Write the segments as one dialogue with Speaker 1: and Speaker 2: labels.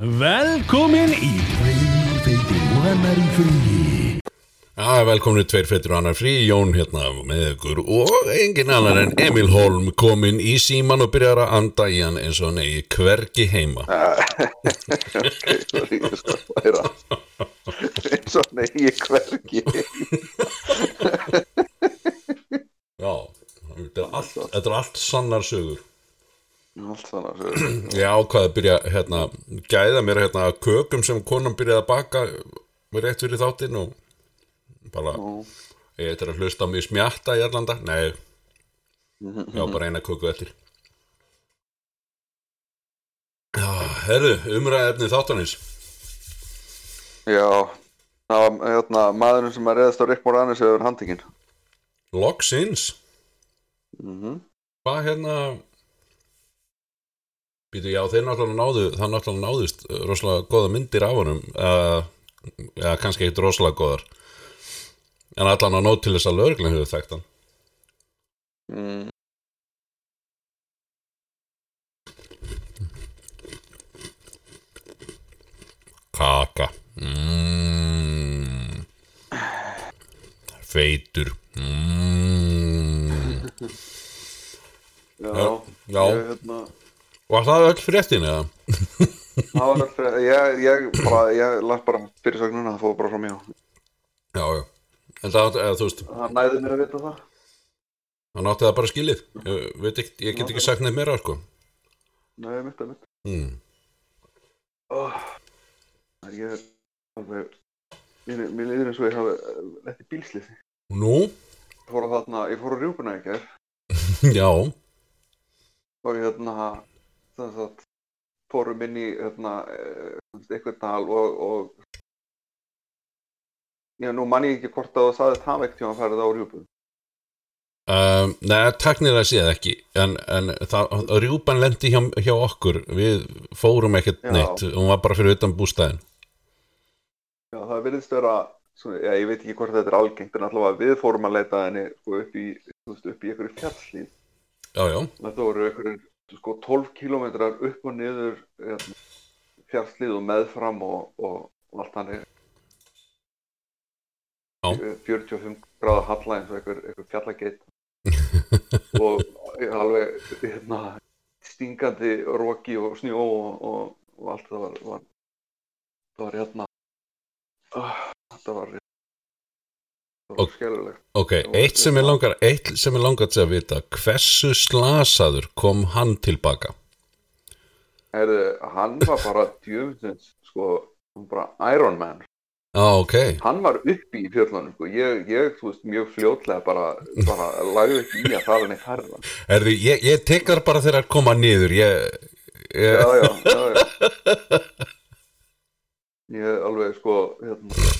Speaker 1: Velkomin í Tveir feitir og annar í fríi
Speaker 2: Já, velkomin í Tveir feitir og annar frí, Jón hérna með ykkur og engin annar en Emil Holm kominn í síman og byrjar að anda í hann eins og negi hvergi heima.
Speaker 3: færa eins og nei, ég hvergi
Speaker 2: Já, þetta er allt, þetta er allt sannar sögur.
Speaker 3: allt svona svo.
Speaker 2: Ég ákvaði að byrja hérna, gæða mér hérna kökum sem konan byrjaði að baka með rétt fyrir þáttinn og bara, ég eitthvað að hlusta á mig smjatta í Erlanda, nei, já, bara eina köku eftir. Já, herru, umræði efni þáttanins.
Speaker 3: já það var hérna, maðurinn sem að reyðast á Rick Moranis hefur handingin
Speaker 2: Logsins,
Speaker 3: mm
Speaker 2: hvað hérna, býtu, já, þeir náttúrulega náðu, það náttúrulega náðust rosalega góða myndir af honum, uh, eða kannski ekkert rosalega góðar, en allan að nót til þess að lögreglan hefur þekkt hann.
Speaker 3: mm.
Speaker 2: Kaka mm. Feitur mm.
Speaker 3: já,
Speaker 2: Já,
Speaker 3: Ég, hérna,
Speaker 2: var það öll fréttin eða?
Speaker 3: það var alltaf ég, ég bara, ég las bara fyrirsögnuna það fóð bara frá mjög
Speaker 2: Já, já. En það, eða, þú veist,
Speaker 3: það næði mér að vita það.
Speaker 2: Hann átti það bara skilið. Ég, ekki, ég get ekki sagt neitt meira, sko.
Speaker 3: Næði mitt að mitt
Speaker 2: mm.
Speaker 3: oh. ég er alveg mér, líður eins og ég hafi lett í bílslisi
Speaker 2: Nú,
Speaker 3: ég fór að þarna, ég fór að rjúpuna ekki
Speaker 2: já.
Speaker 3: Og hérna þannig að fórum inn í hérna, eh, eitthvað dal og, og já, nú man ég ekki hvort að það saðist hafa ekkert hjá að fara það á rjúpun
Speaker 2: um, Nei, taknir að séð ekki En, en það, rjúpan lendi hjá, hjá okkur Við fórum ekkert
Speaker 3: Já.
Speaker 2: neitt Hún var bara fyrir utan bústæðin
Speaker 3: já, það virðist vera svona, já, ég veit ekki hvort þetta er algengt en allavega við fórum að leita henni sko, upp í, upp í einhverju fjallslíð
Speaker 2: Já, já,
Speaker 3: þetta voru einhverju sko 12 kilometrar upp og niður hérna, fjallslíð og meðfram og, og, allt hann
Speaker 2: Já.
Speaker 3: 45 gráða halla eins og einhver, einhver fjallageit. Og alveg hérna, stingandi roki og snjó og, og, og allt. Það var, var það var hérna uh, var það var
Speaker 2: Ok, eitt sem ég langar eitt sem ég langar til að vita hversu slasaður kom hann tilbaka
Speaker 3: Herðu, hann var bara djöfnsins sko, hann bara Iron Man.
Speaker 2: Já, ok,
Speaker 3: hann var uppi í fjöllunum sko. ég, ég, þú veist, mjög fljótlega bara, bara lagði ekki í að fara neitt herra
Speaker 2: Erðu, ég, ég tekar bara þegar að koma niður ég, ég,
Speaker 3: já, já, já, já. ég alveg sko hérna.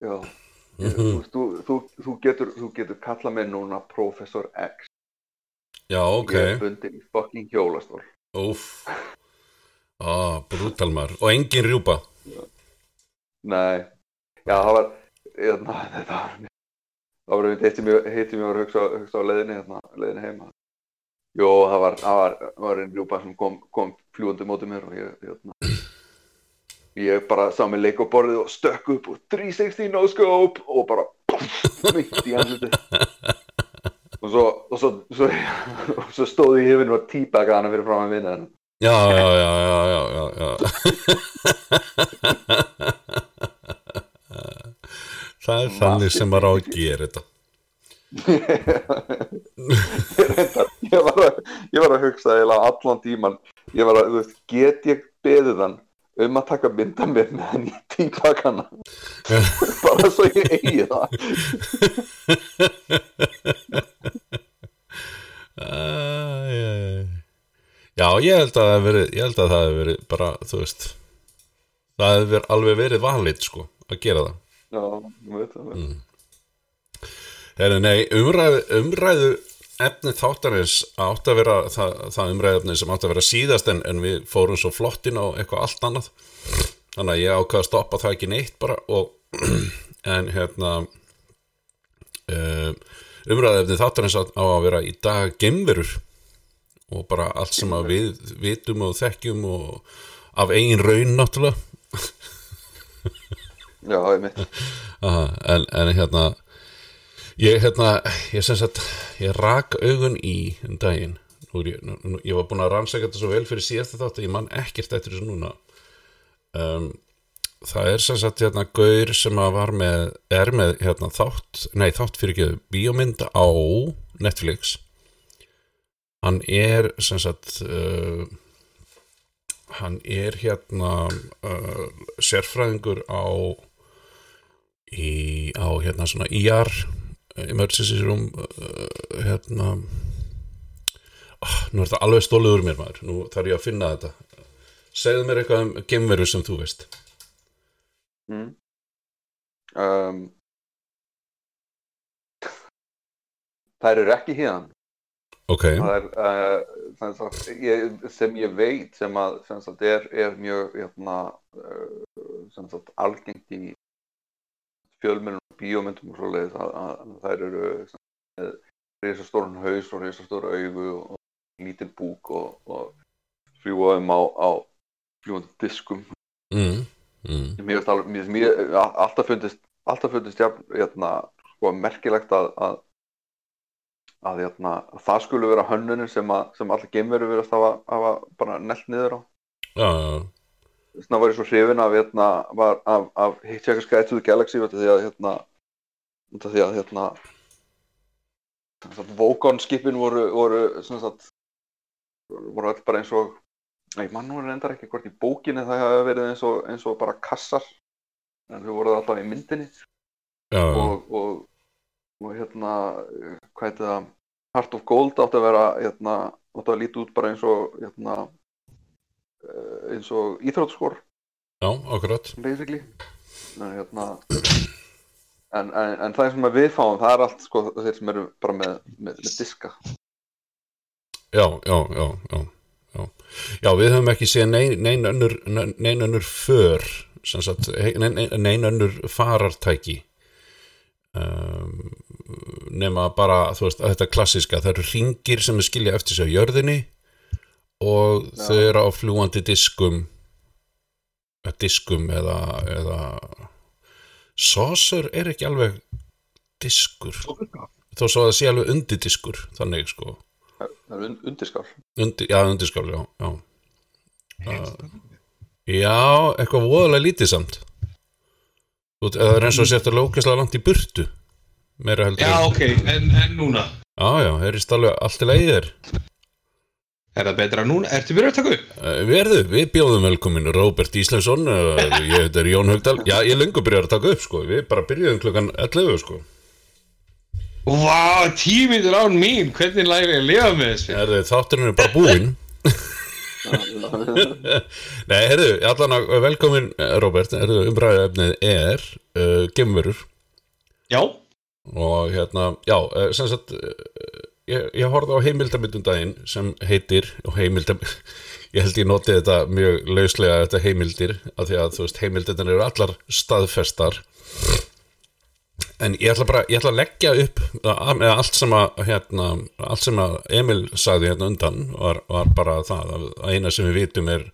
Speaker 3: Já þú, veist, þú, þú, þú getur þú getur kallað mig núna Professor X.
Speaker 2: Já, ok.
Speaker 3: Ég er bundin í fucking hjólastól.
Speaker 2: Úff. Ah, Brútalmar, og engin rjúpa.
Speaker 3: Nei, já það var hérna, þetta var það var eitt sem ég heitum ég var að hugsa, hugsa á leiðinni hérna, leiðinni heima Jó, það var, það var, það var einn rjúpa sem kom, kom fljúandi mótið mér og ég, hérna, ég bara sá mig leik á borðið og stökk upp og 360 no scope og bara mitt í andliti og svo, og svo, svo, svo stóð ég hefinn og típaka hana fyrir fram að vinna hennar.
Speaker 2: Já, já, já, já, já, já, já. Það er þannig sem maður á að gera þetta.
Speaker 3: Ég, var að, ég var að hugsa allan tíman ég var að, þú veist, get ég beðið hann um að taka mynda með hann í típakana bara svo ég eigi það
Speaker 2: æ, æ. Já, ég held að það hef verið ég held að það hef verið bara, þú veist það hef verið, alveg verið valið sko, að gera það
Speaker 3: Já, ég veit það mm.
Speaker 2: Nei, umræðu, umræðu efni þáttarins átt að vera það, það umræðu efni sem átt að vera síðast en, en við fórum svo flottin á eitthvað allt annað. Þannig að ég ákvaða að stoppa það ekki neitt bara og en hérna umræðu efni þáttarins á að vera í dag gemverur og bara allt sem að við vitum og þekkjum og af eigin raun náttúrulega.
Speaker 3: Já, einmitt.
Speaker 2: Aha, en, en hérna ég hérna ég sem sagt, ég rak augun í um daginn. Ég, nú, ég var búin að rannsaka þetta svo vel fyrir síðasta þátt að ég man ekkert eftir þessu núna. Um, það er sem sagt hérna gaur sem var með er með hérna þátt nei þátt fyrir ekki bíómynd á Netflix. Hann er sem sagt uh, hann er hérna uh, sérfræðingur á í, á hérna svona IR emergency room uh, hérna oh, nú er þetta alveg stólið úr mér maður. Nú þarf ég að finna þetta. Segðu mér eitthvað um gemveru sem þú veist.
Speaker 3: Mm. um, þær eru ekki hérna
Speaker 2: ok,
Speaker 3: það er uh, sagt, ég, sem ég veit sem að sem sagt, er, er mjög hérna, uh, sagt, algengt í fjölmennum og bíómyndum og svoleiðis að, að, að þær eru risastóran haus og risastóra augu og, lítil búk og, og fljúa um á, á fljúandi diskum.
Speaker 2: Mm, mm,
Speaker 3: mér finnst alveg, mér, mér, alltaf fundist alltaf fundist jafn, hérna, sko, merkilegt að, að að hérna, það skulle vera hönnunin sem, að, sem allir geimveru verið að hafa, bara nellt niður á.
Speaker 2: Já, já,
Speaker 3: þess vegna var ég svo hrifin af, hérna, var, af, af Hitchhiker's Guide to the Galaxy því að hérna, því að hérna Vókon skipin voru voru, sagt, voru öll bara eins og ég mann nú reyndar ekki hvort í bókinni það hafa verið eins og, eins og bara kassar en þau voru alltaf í myndinni.
Speaker 2: Já,
Speaker 3: og, og, og hérna hvað heitir það Heart of Gold átti að vera hérna, átti að líti út bara eins og hérna, eins og íþrótskor
Speaker 2: já, akkurat.
Speaker 3: Hérna, en, en, en það sem við fáum það er allt sko, þeir sem eru bara með, með, með diska.
Speaker 2: Já, já, já, já Já, já við höfum ekki séð nein, nein för sem sagt, nein, nein önnur farartæki. Um, nema bara þú veist, þetta klassiska, það eru ringir sem skilja eftir sig á jörðinni og
Speaker 3: Já.
Speaker 2: þau eru á fljúandi diskum eh, diskum eða, eða saucer er ekki alveg diskur þó svo að það sé alveg undir diskur þannig sko
Speaker 3: það undirskál
Speaker 2: Undir, já, undirskál, já, já. Já, eitthvað voðalega lítið samt. Það er eins og setja lókislega langt í burtu. Meira heldur.
Speaker 4: Já, ok, en, en núna
Speaker 2: Já, já, heyrist alveg allt í lagi þér.
Speaker 4: Er það betra núna? Ertu verið að taka upp?
Speaker 2: Uh, Verðu, við bjóðum velkomin Róbert Íslensson, uh, ég heit er Jón Haugdal. Já, ég lengur byrjar að taka upp, sko. Við bara byrjuðum klukkan 11, sko.
Speaker 4: Vá, tímið er án mín, hvernig læri ég að lifa með þessu?
Speaker 2: Þátturinn er bara búinn. Nei, herðu, allan að velkomin, eh, Róbert, herðu, umræðefnið er uh, gemverur.
Speaker 4: Já,
Speaker 2: og hérna, já, eh, sem sagt eh, ég, ég horfði á heimildamindum daginn sem heitir heimildam ég held ég noti þetta mjög lauslega þetta heimildir, af því að veist heimildirnar eru allar staðfestar. En ég ætla bara ég ætla að leggja upp með allt sem að hérna, allt sem að Emil sagði hérna undan var, var bara það að eina sem við vitum er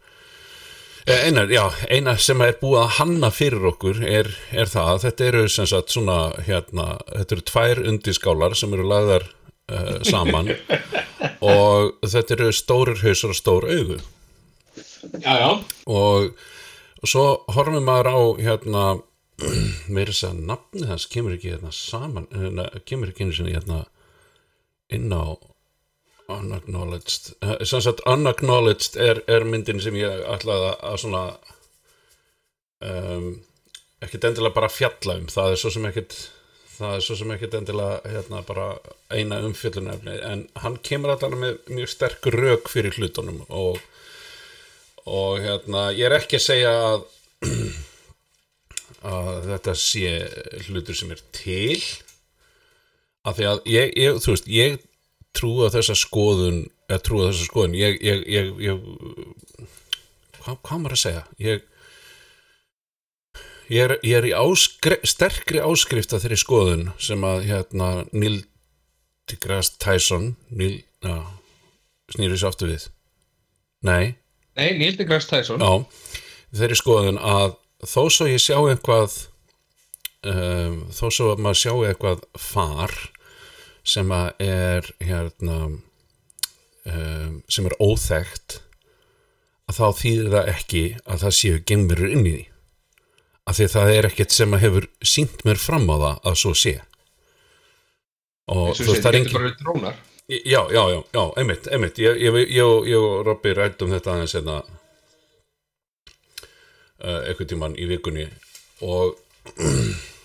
Speaker 2: Eh, Eina, já, eina sem er búið að hanna fyrir okkur er, er það. Að þetta eru sem sagt svona hérna, þetta eru tvær undiskálar sem eru lagðar uh, saman. Og þetta eru stórir hausar og stór augu.
Speaker 4: Já, já.
Speaker 2: Og, og svo horfum maður á hérna meira þess að nafni þess kemur ekki hérna saman hérna, kemur ekki hérna inn á unacknowledged Eh, sem sagt unacknowledged er, er myndin sem ég ætlaði að, að svona um, ekkert endilega bara fjalla um. Það er svo sem ekkert það er svo sem ekkert endilega hérna bara eina umfjöllunefni en hann kemur alltaf með mjög sterk rök fyrir hlutunum og og hérna, ég er ekki að segja að að þetta sé hlutur sem er til af því að ég, ég þú veist, ég trú að þessa skoðun eða trú að þessa skoðun. Ég, ég, ég hvað, hvað maður að segja? Ég ég er, ég er í áskri, sterkri áskrift af þeirri skoðun sem að hérna Neil deGrasse Tyson Neil, já, snýri sér aftur við. Nei,
Speaker 4: Nei, Neil deGrasse Tyson.
Speaker 2: Já, þeirri skoðun að þó svo ég sjá eitthvað um, þó svo að maður sjá eitthvað far sem að er hérna um, sem er óþekkt að þá þýðir það ekki að það séu gemurur inn í því af því að það er ekkert sem að hefur sínt mér fram á það að svo sé. Og þú veist það er engin Já, já, já, já, einmitt, einmitt. Ég, ég, ég, ég, og Robby rættum þetta aðeins hérna uh, einhvern tímann í vikunni og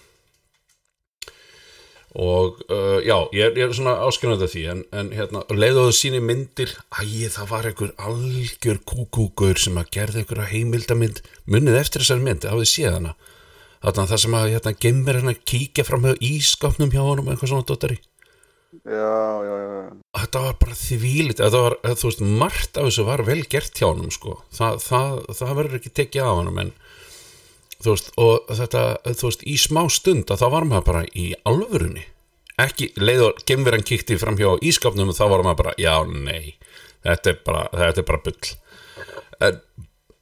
Speaker 2: og uh, já, ég, ég er svona áskynandi af því en, en hérna, leiðu þú síni myndir? Æ, það var einhver algjör kúkúkur sem að gerði einhverja heimildamind munnið eftir þessari mynd, hafið séð hana? Þarna það sem að hérna, gemur hérna kíkja fram með ískapnum hjá honum eitthvað svona dóttari
Speaker 3: Já, já, já,
Speaker 2: þetta var bara þvílit þetta var, þú veist, margt af þessu var vel gert hjá honum sko. það, það, það verður ekki tekið af honum en þú veist, og þetta þú veist, í smá stund að þá var maður bara í alvörunni. Ekki, leiður gemverðan kíkti fram hjá ískapnum og þá var maður bara, já, nei þetta er bara, þetta er bara bull. En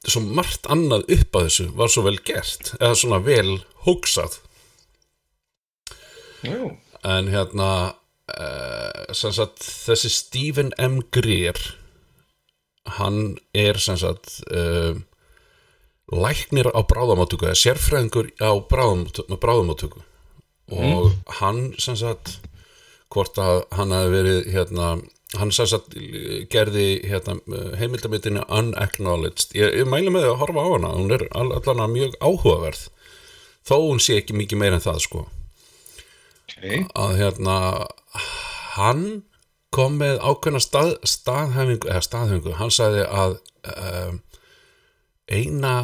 Speaker 2: svo margt annað upp að þessu var svo vel gert eða svona vel hugsað.
Speaker 4: Já,
Speaker 2: en hérna uh, sem sagt þessi Stephen M. Greer hann er sem sagt uh, læknir á bráðamáttöku eða sérfræðingur á bráðamáttöku, og hann sem sagt hvort að hann hafi verið hérna hann sem sagt gerði hérna, heimildamittinu unacknowledged. Ég, ég mæli með að horfa á hana. Hún er all- allan mjög áhugaverð. Þó hún sé ekki mikið meira en það sko.
Speaker 4: Ok.
Speaker 2: Að hérna hann kom með ákveðna stað, staðhæfingu eða staðhæfingu, hann sagði að um, eina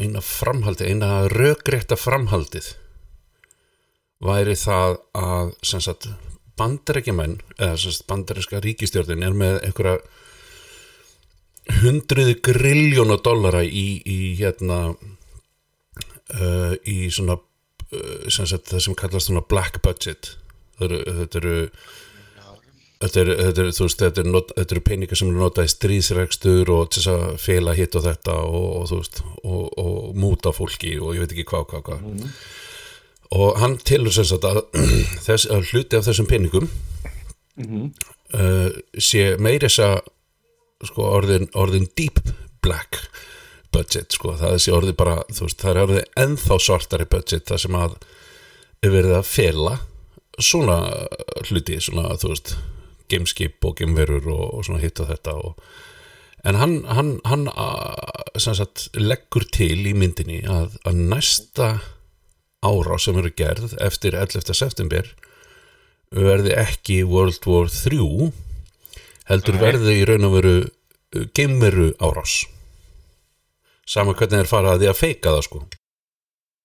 Speaker 2: eina framhaldi eina rökrétta framhaldið væri það að sagt bandarækjumenn eða sagt bandaræska ríkistjórnin er með einhverja hundruði grilljóna dollara í, í hérna uh, í svona uh, sem sagt, það sem kallast svona black budget. Það eru, þetta eru Þetta eru, þetta eru, þú veist, þetta eru, not, þetta eru peningar sem eru notað í stríðsregstur og þess að fela hitt og þetta og, og þú veist, og, og múta fólki og ég veit ekki hvað, hvað, hvað. Og hann tilur sem sagt að, þess, að hluti af þessum peningum uh, sé meiri þess að sko, orðin, orðin deep black budget, sko, það sé orðið bara, þú veist, það er orðið ennþá svartari budget það sem að er verið að fela svona hluti, svona, þú veist gameskip og gameverur og, og svona hitt og þetta og en hann, hann, hann sagt, leggur til í myndinni að, að næsta ára sem eru gerð eftir 11. september verði ekki World War 3 heldur
Speaker 4: Nei.
Speaker 2: verði í raun og veru gameveru árás sama hvernig þeir fara að því að feika það sko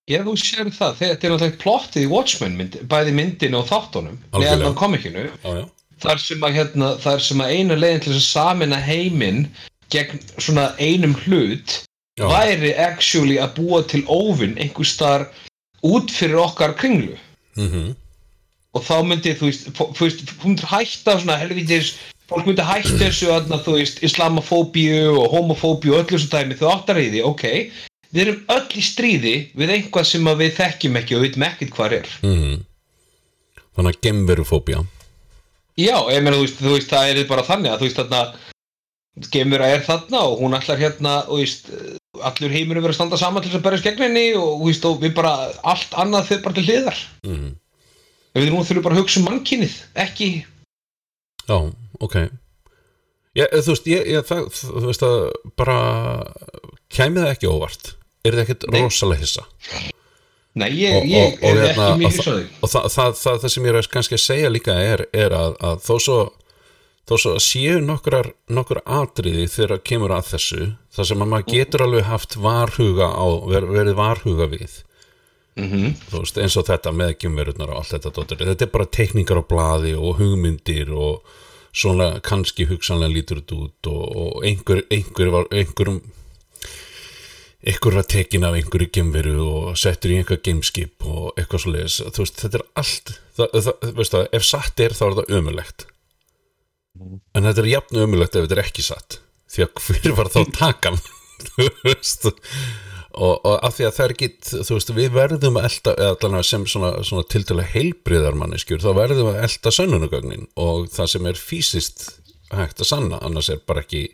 Speaker 4: Já, þú sér það, þetta er náttúrulega plottið í Watchmen, mynd, bæði myndin og þáttunum neðan komikinu
Speaker 2: já, já.
Speaker 4: Þar sem að, hérna, þar sem að einu leiðin til þess að samina heiminn gegn svona einum hlut
Speaker 2: Já.
Speaker 4: væri actually að búa til óvinn einhver staðar út fyrir okkar kringlu.
Speaker 2: Mm
Speaker 4: og þá myndi þú veist, þú veist hún myndi hætta svona helvitis fólk myndi hætta þessu aðna, þú veist, islamofóbíu og homofóbíu og öllu þessu dæmi. Þau áttar í því, ok við erum öll í stríði við einhvað sem að við þekkjum ekki og veitum ekkert hvað er.
Speaker 2: Mhm. þannig að gameverufóbía
Speaker 4: Já, ég meina, þú veist, þú veist, það er bara þannig að þú veist, þarna Gemura er þarna og hún ætlar hérna og þú veist, allur heimurinn verður að standa saman til þess að berjast gegn henni og, þú veist, og við bara, allt annað þau bara til hliðar.
Speaker 2: Mm.
Speaker 4: Við nú þurfum bara að hugsa um mannkynið, ekki
Speaker 2: Já, ok. Já, þú veist, ég, ég, það, þú veist að bara kæmi það ekki óvart? Er það ekkert rosalega hissa
Speaker 4: Nei, ég, ég
Speaker 2: og- og
Speaker 4: er
Speaker 2: hérna,
Speaker 4: ekki mjög
Speaker 2: og
Speaker 4: hissaði
Speaker 2: og það, það, það, það sem ég er kannski að segja líka er, er að, að þó svo þó svo séu nokkrar, nokkur atriði þegar kemur að þessu þar sem að maður getur alveg haft varhuga á, ver, verið varhuga við.
Speaker 4: Mm
Speaker 2: þú veist, eins og þetta með kemverurnar og allt þetta dóttir. þetta er bara teikningar á blaði og hugmyndir og svona kannski hugsanlega lítur þetta út og, og einhver, einhver var einhverjum einhver var tekin af einhverju gemveru og settur í einhver gameskip og eitthvað svo leiðis, þú veist, þetta er allt það, það, veist það, ef satt er þá er það ömulegt en þetta er jafn ömulegt ef þetta er ekki satt. Því að hver var þá takan? Þú veist. Og, og af því að það er ekki þú veist, við verðum að elda sem svona, svona tildulega heilbriðar manneskjur, þá verðum að elda sönnunugögnin og það sem er fysiskt hægt að sanna, annars er bara ekki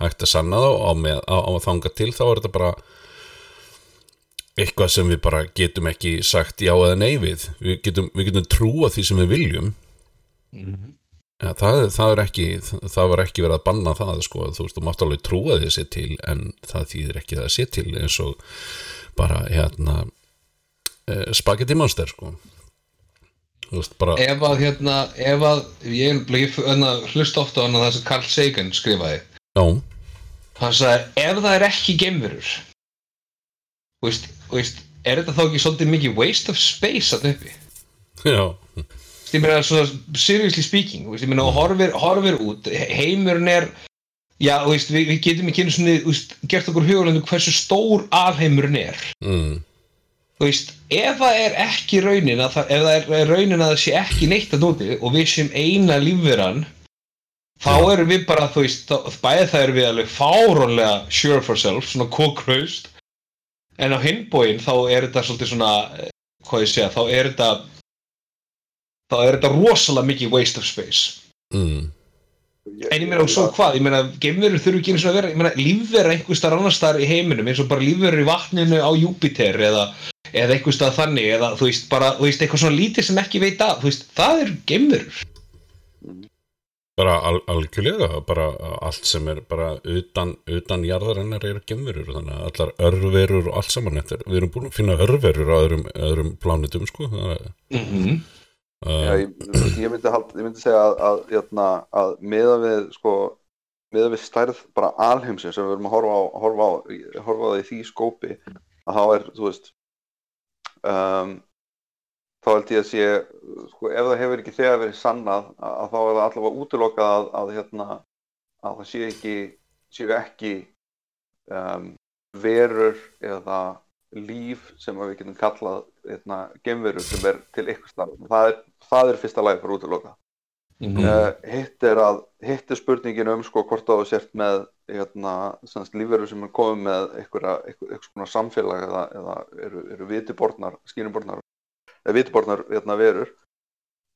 Speaker 2: hægt að sanna þá á, með, á, á að þanga til, þá er þetta bara eitthvað sem við bara getum ekki sagt já eða nei við. Við getum, við getum trúa því sem við viljum. Ja, það, það er ekki það var ekki verið að banna það sko, þú veist, þú mátt alveg trúa því að sé til en það þýðir ekki það að sé til eins og bara hérna eh, spagetti monster sko. Þú veist, bara
Speaker 4: ef að hérna, ef að ég, hérna, hlusta ofta á hana það sem Carl Sagan skrifaði
Speaker 2: já,
Speaker 4: hann sagði ef það er ekki veist er þetta þá ekki svolítið mikið waste of space að uppi?
Speaker 2: Já,
Speaker 4: ég meina svona seriously speaking veist, ég meina horfir, horfir út he- heimurinn er já, veist, við, við getum ekki einu svona, gert okkur hugulöndu hversu stór alheimurinn er.
Speaker 2: Mm,
Speaker 4: þú veist, ef það er ekki raunin að það, ef það er raunin að það sé ekki neitt að núti og við sem eina lífveran þá erum við bara, þú veist, þá- bæði það erum við alveg fárónlega sure of ourselves, svona kókraust en á hinbóin þá er þetta svolítið svona, eh, hvað ég segja, þá er þetta þá er þetta rosalega mikið waste of space.
Speaker 2: Mm,
Speaker 4: en ég meina og svo hvað, ég meina geimverur þurfi ekki einu svona að vera, ég meina lífvera einhver starf annar starf í heiminum eins og bara lífverur í vatninu á Júpiter eða, eða einhver stað þannig eða þú veist bara, þú veist eitthvað svona lítið sem ekki veit að, þú veist, það er geimverur
Speaker 2: bara al, algjörlega bara allt sem er bara utan, utan jarðarinnar eru gemverur þannig að allar örverur og allt saman er, við erum búin að finna örverur á öðrum, öðrum plánutum sko
Speaker 4: mm -hmm.
Speaker 2: uh,
Speaker 3: Já, ég, ég, myndi hald, ég myndi segja að, að, að, að miða við sko, miða við stærð bara alheimsins sem við erum að horfa á, horfa á, horfa á því skópi að þá er, þú veist um, þá held ég að sé sko, ef það hefur ekki þegar verið sannað að, að þá er það allavega útilokað að, að, hérna, að það sé ekki séu ekki um, verur eða líf sem við getum kallað hérna, gemverur sem er til ykkur starf það það er fyrsta lagi fyrir útiloka
Speaker 4: Mm
Speaker 3: uh, hitt er að hitt er spurningin um sko hvort það er sért með hérna, semst, lífverur sem er komið með svona samfélag eða, eða eru, eru vitibornar skýnubornar eða vitibornar hérna, verur.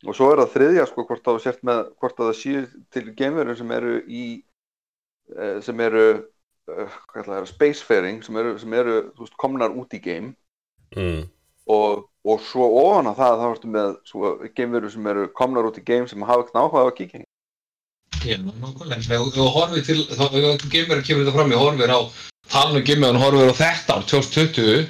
Speaker 3: Og svo er það þriðja sko hvort það sért með hvort það séu til geimverur sem eru í eh, sem eru uh, að vera, spacefaring sem eru, sem eru veist, komnar út í geim.
Speaker 2: Mm,
Speaker 3: og, og svo ofan að það þá ertu með svo geimverur sem eru komnar út í game sem hafa áhuga á kíkja
Speaker 4: Já, nákvæmlega, þú horfir til þá að kemur þetta fram í horfir á talinu geimur hann horfir á þetta ár 2020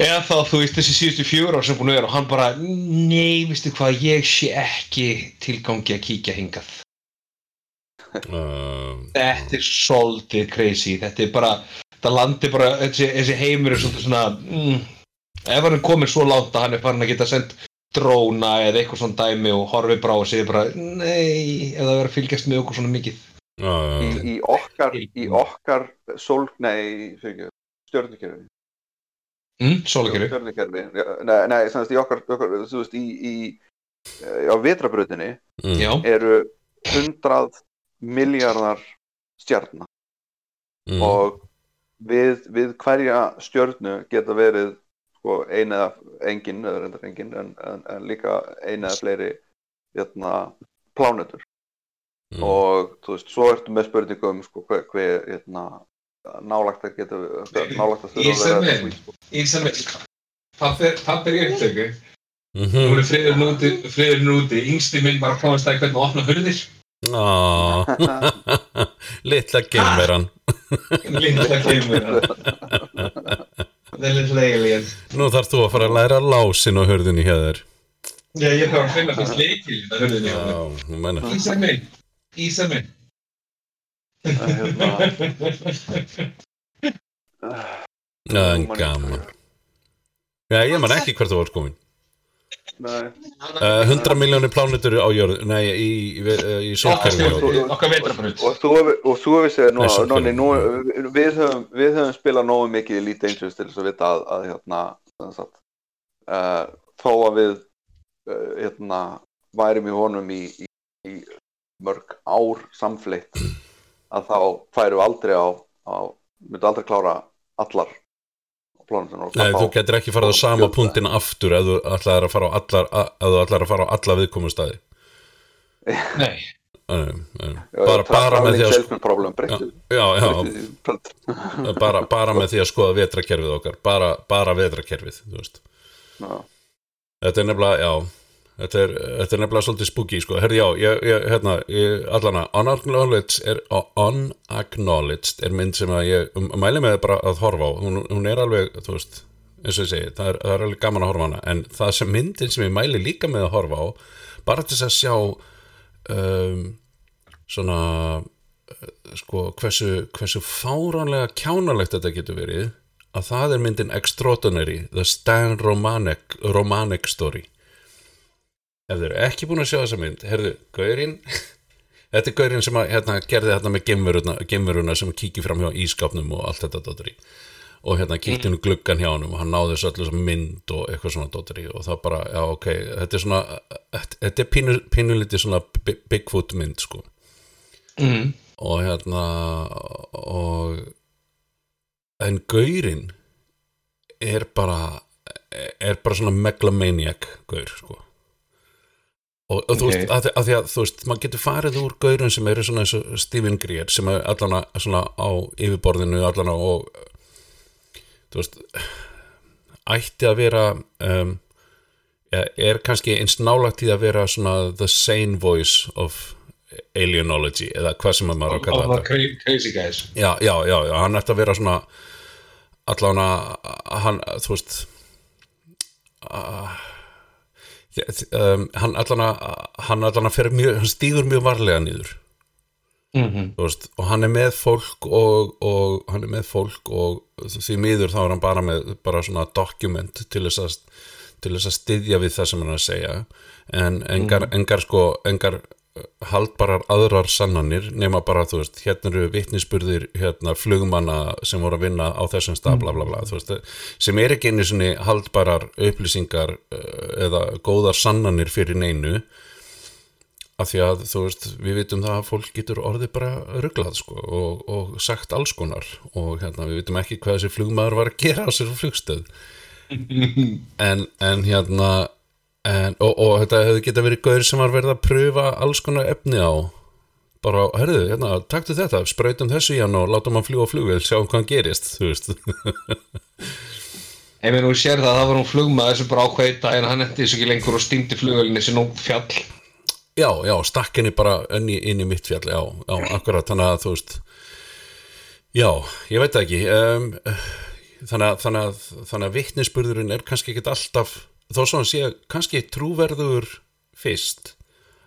Speaker 4: eða þá þú veist þessi síðustu ár sem búin að vera og hann bara, nei, veistu hvað ég sé ekki tilgangi að kíkja hingað.
Speaker 2: Uh,
Speaker 4: þetta er svolítið crazy þetta er bara, þetta landi bara þessi, þessi heimur er svolítið svona mm, ef hann er komin svo langt að hann er farin að geta sendt dróna eða eitthvað svona dæmi og horfið bara og segir bara nei, ef það verður að fylgjast með okkur svona mikið.
Speaker 3: í,
Speaker 2: uh,
Speaker 3: í okkar í okkar sól, nei, stjörnukerfi
Speaker 4: mm, Sólakerfi
Speaker 3: nei, nei semst, í okkar, okkar þú veist, í, í eh, á vetrabrautinni
Speaker 2: mm,
Speaker 3: eru hundrað miljardar stjarnar
Speaker 2: mm,
Speaker 3: og við, við hverja stjörnu geta verið sko, ein eða engin, eða reyndar engin en, en, en líka ein eða fleiri hérna, plánetur.
Speaker 2: Mm,
Speaker 3: og þú veist, svo ertu með spurningu um sko, hver, hver hérna, nálagt að geta nálagt að
Speaker 4: Í
Speaker 3: þurfa að vera
Speaker 4: Ísrael. Ísabel Pappi er í upptöku. Nú
Speaker 2: mhm,
Speaker 4: er friðurinn úti, friðurinn úti. Yngsti minn bara komast að hvernig að opna hurðir.
Speaker 2: Litla
Speaker 4: er litla eiginlega
Speaker 2: nú þarf þú að fara að læra lásin á hörðunni hjá þér.
Speaker 4: Já, ég þarf að finna fyrst leikil hurðinni.
Speaker 2: Já, nú menna
Speaker 4: Ísa minn Ísa minn
Speaker 3: hérna,
Speaker 2: Já, en gaman. Já, ég man ekki hvert þú var komin.
Speaker 3: Nei,
Speaker 2: uh, 100 miljónir plánutur á jörð Nei, í, í, í, sólkerfinu
Speaker 4: Okkar vetrafrönd
Speaker 3: og þú og þú hefur segið nú,
Speaker 2: Nei, svo
Speaker 3: nonni, nú,
Speaker 2: fyrir.
Speaker 3: við, höfum, við höfum spilað nógu mikið í Elite Dangerous til þess að vita að, að hérna, sem sagt, uh, þó að við uh, hérna, værum í honum í, í, í mörg ár samfleitt að þá færu aldrei á, á myndu aldrei klára allar plánutinu
Speaker 2: Nei, þú getur ekki farið á sama punktin aftur ef þú ætlaðir að fara á allar ef þú ætlaðir að fara á alla viðkomum staði
Speaker 4: Nei,
Speaker 2: bara, bara með því að
Speaker 3: problem breyttu.
Speaker 2: já, já, bara, bara með því að skoða vetrakerfið okkar. Bara, bara vetrakerfið þetta er nefnilega, já þetta er, þetta er nefnilega svolítið spooky sko. herri já, ég, ég, hérna ég, allana, unacknowledged er, unacknowledged er mynd sem að ég um, mæli með bara að horfa á. Hún, hún er alveg, þú veist eins og ég segi, það er, það er alveg gaman að horfa hana. En það sem myndin sem ég mæli líka með að horfa á bara til þess að sjá um, svona uh, sko, hversu, hversu fáránlega kjánalegt þetta getur verið að það er myndin Extraordinary The Stan Romanek, Romanek Story ef þau eru ekki búin að sjá þessa mynd herðu, Gaurinn þetta er Gaurinn sem að, hérna, gerði hérna með gemveruna, gemveruna sem kíkir fram hjá ískapnum og allt þetta dóttari og hérna kíkti hennu gluggan hjá hann og hann náði þessu allir sem mynd og eitthvað svona dóttari og það bara, já ok, þetta er svona þetta er pínu, pínulítið svona Bigfoot mynd sko.
Speaker 4: Mm.
Speaker 2: og hérna og en Gaurinn er bara er bara svona megalomaniac Gaur sko og, og þú
Speaker 4: Ok.
Speaker 2: veist, að, að því að þú veist maður getur farið úr Gaurinn sem eru svona eins og Stephen Greer sem er allan að svona á yfirborðinu allan að og þú veist ætti að vera um, ja, er kannski eins nálagt í að vera svona the sane voice of alienology eða hvað sem maður á að kalla þetta
Speaker 4: cra- crazy guys
Speaker 2: já, já, já, já, hann ætti að vera svona allan að hann, þú veist uh, um, hann allan að hann allan að mjög, hann stígur mjög varlega niður.
Speaker 4: Mm
Speaker 2: þú veist, og hann er með fólk og, og hann er með fólk og því miður þá er hann bara með bara svona dokument til þess að til þess að styðja við það sem hann er að segja. En engar, engar sko engar haldbarar aðrar sannanir nema bara, þú veist, hérna eru vitnisburðir hérna flugmanna sem voru að vinna á þessum stað, bla bla bla, þú veist sem er ekki einu svona haldbarar upplýsingar eh, eða góðar sannanir fyrir neinu. Af því að þú veist, við vitum það að fólk getur orðið bara rugglað sko og, og sagt alls konar. Og hérna við vitum ekki hvað þessi flugmaður var að gera á sér flugstöð. En, en hérna en, og, og þetta hefði geta verið gaur sem var verið að pröfa alls konar efni á. Bara, herðu, hérna, taktu þetta sprautum þessu í hann og látum hann fljúa flugvél sjáum hvað hann gerist, þú veist.
Speaker 4: Ef við nú sér það, það var hún flugmaður sem bara ákveði daginn að hann endi þessu ekki lengur og stýmdi flugvelinni sem nú fjall.
Speaker 2: Já, já, stakk henni bara inn í, inn í mitt fjall, já, já, akkurat, þannig að þú veist, já, ég veit ekki, um, þannig, að, að, að vitnisburðurinn er kannski ekkit alltaf, þó svo hann sé kannski trúverður fyrst,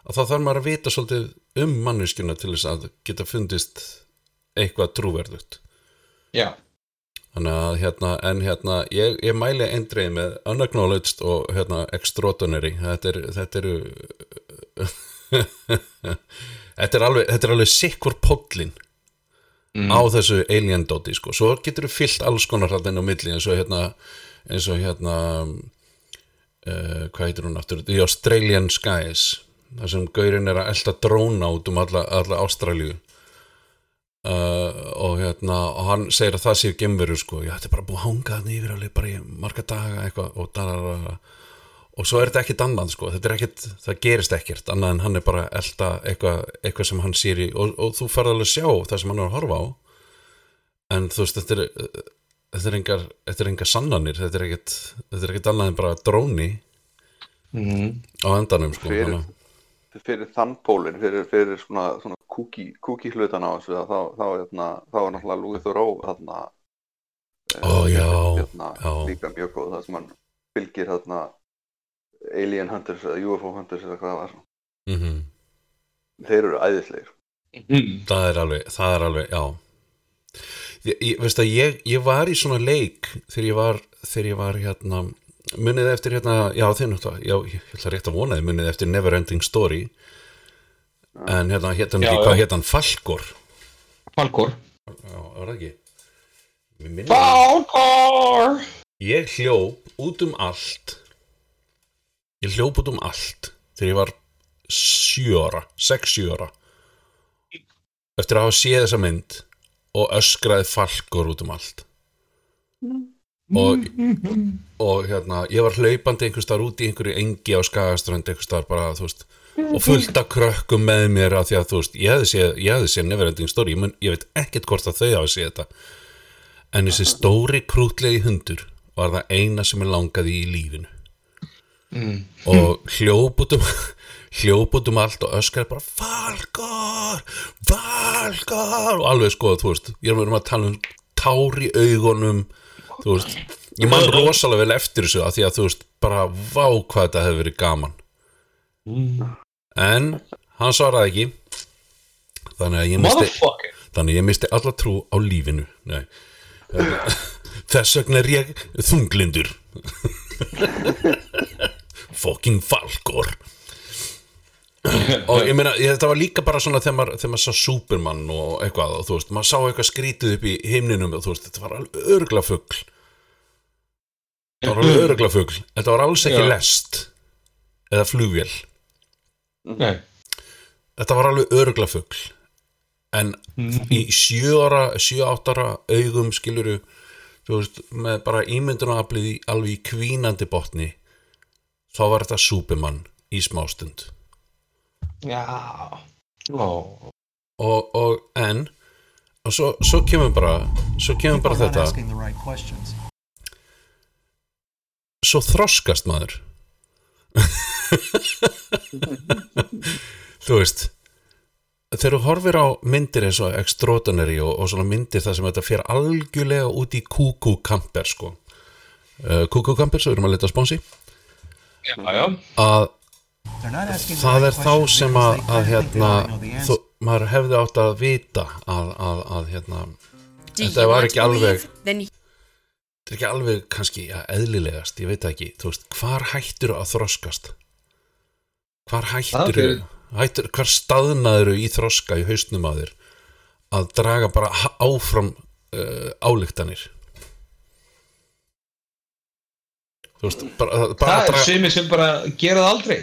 Speaker 2: að þá þarf maður að vita svolítið um manneskjuna til þess að geta fundist eitthvað trúverðut.
Speaker 4: Já,
Speaker 2: Þannig að hérna, en hérna, ég, ég mæli eindreið með unacknowledged og hérna extraordinary, þetta er, þetta eru, þetta er alveg, þetta er alveg sikkur pollin á þessu alien doti, sko, svo getur þú fyllt alls konar inn á milli eins og hérna, eins og hérna, uh, hvað heitir hún aftur, The Australian Skies, þar sem gaurinn er að elda dróna út um alla, alla Ástralíu. Uh, og hérna og hann segir að það séu gemveru sko. Já þetta er bara búið að hanga þannig yfir alveg bara í marga daga eitthvað og darara og svo er þetta ekkit annað sko. Þetta er ekkit, það gerist ekkert annað en hann er bara að elda eitthvað, eitthvað sem hann sér í. Og, og þú ferð alveg að sjá það sem hann er að horfa á. En þú veist þetta er þetta er engar, þetta er engar sannanir þetta er ekkit, þetta er ekkit annað en bara dróni
Speaker 4: mm.
Speaker 2: á endanum sko
Speaker 3: Fyrir- fyrir þann pólinn, fyrir, fyrir svona, svona kúki, kúki hlutan á þessu þá, þá, hérna, þá er náttúrulega Louis Theroux þarna
Speaker 2: Ó, já,
Speaker 3: hérna,
Speaker 2: já.
Speaker 3: líka mjög góð það sem hann fylgir þarna Alien Hunters eða UFO Hunters eða hvað það var
Speaker 2: mm
Speaker 3: þeir eru æðislegir
Speaker 4: Mm.
Speaker 2: það er alveg, það er alveg, já ég, ég, veist að ég, ég var í svona leik þegar ég var, þegar ég var hérna, munið eftir hérna já þinn þetta, já, ég ætla rétt að vona þið munið eftir Neverending Story. En hérna, hérna, hvað hérna Falkor,
Speaker 4: Falkor
Speaker 2: já, var það ekki.
Speaker 4: Falkor
Speaker 2: ég hljóp út um allt. Ég hljóp út um allt þegar ég var sjö ára, sex sjö ára. Eftir að hafa séð þessa mynd og öskraði falkur út um allt. Og, og hérna ég var hlaupandi einhvers staðar út í einhverju engi á skagaströnd einhvers staðar bara þú veist og fullt af krökkum með mér af því að þú veist ég hefði séð, ég hefði séð Neverending Story ég, mun, ég veit ekkert hvort að þau hafa séð þetta. En þessi stóri krútlegi hundur var það eina sem ég langaði í lífinu. Og hljóp út um hljóp út um allt og öskar bara Falkor, Falkor og alveg sko, þú veist ég er verið að tala um tár í augunum þú veist, ég man rosalega vel eftir þessu að því að þú veist, bara vá hvað þetta hefur verið gaman. En hann svaraði ekki. Þannig að ég misti þannig að ég misti alla trú á lífinu. Nei. þess vegna er ég þunglindur. Fucking falkor og ég meina þetta var líka bara svona þegar maður, þegar maður sá Superman og eitthvað og þú veist, maður sá eitthvað skrítið upp í himninum og þú veist, þetta var alveg örgla fugl. Þetta var alveg örgla fugl. Þetta var alls ekki
Speaker 4: Já.
Speaker 2: lest eða flugvél.
Speaker 4: Nei.
Speaker 2: Þetta var alveg örgla fugl. En í sjö ára sjö áttara augum skiluru þú veist, með bara ímyndunaraflið í alveg í kvínandi botni þá var þetta Superman í smástund
Speaker 4: Já. Ó.
Speaker 2: Og, og en og svo, svo kemur bara svo kemur bara þetta.
Speaker 5: right
Speaker 2: svo þroskast maður. Þú veist þegar þú horfir á myndir eins og extraordinary og, og svona myndir þar sem þetta fer algjörlega út í kúkú kamper sko. Uh, kúkú kamper, svo erum að leta sponsi.
Speaker 4: Já, já.
Speaker 2: Að Það er þá sem að, að hérna þú, maður hefði átt að vita að, að, að hérna Þetta var ekki alveg- þetta er ekki alveg kannski ja, eðlilegast, ég veit ekki. Þú veist, hvar hættur að þroskast? Hvar hættur
Speaker 4: Það er-
Speaker 2: hættur, hvar staðnaður í þroska í hausnum að þér að draga bara áfram uh, álíktanir þú veist bara, bara
Speaker 4: Það
Speaker 2: að
Speaker 4: er
Speaker 2: draga
Speaker 4: sumi sem bara gera það aldrei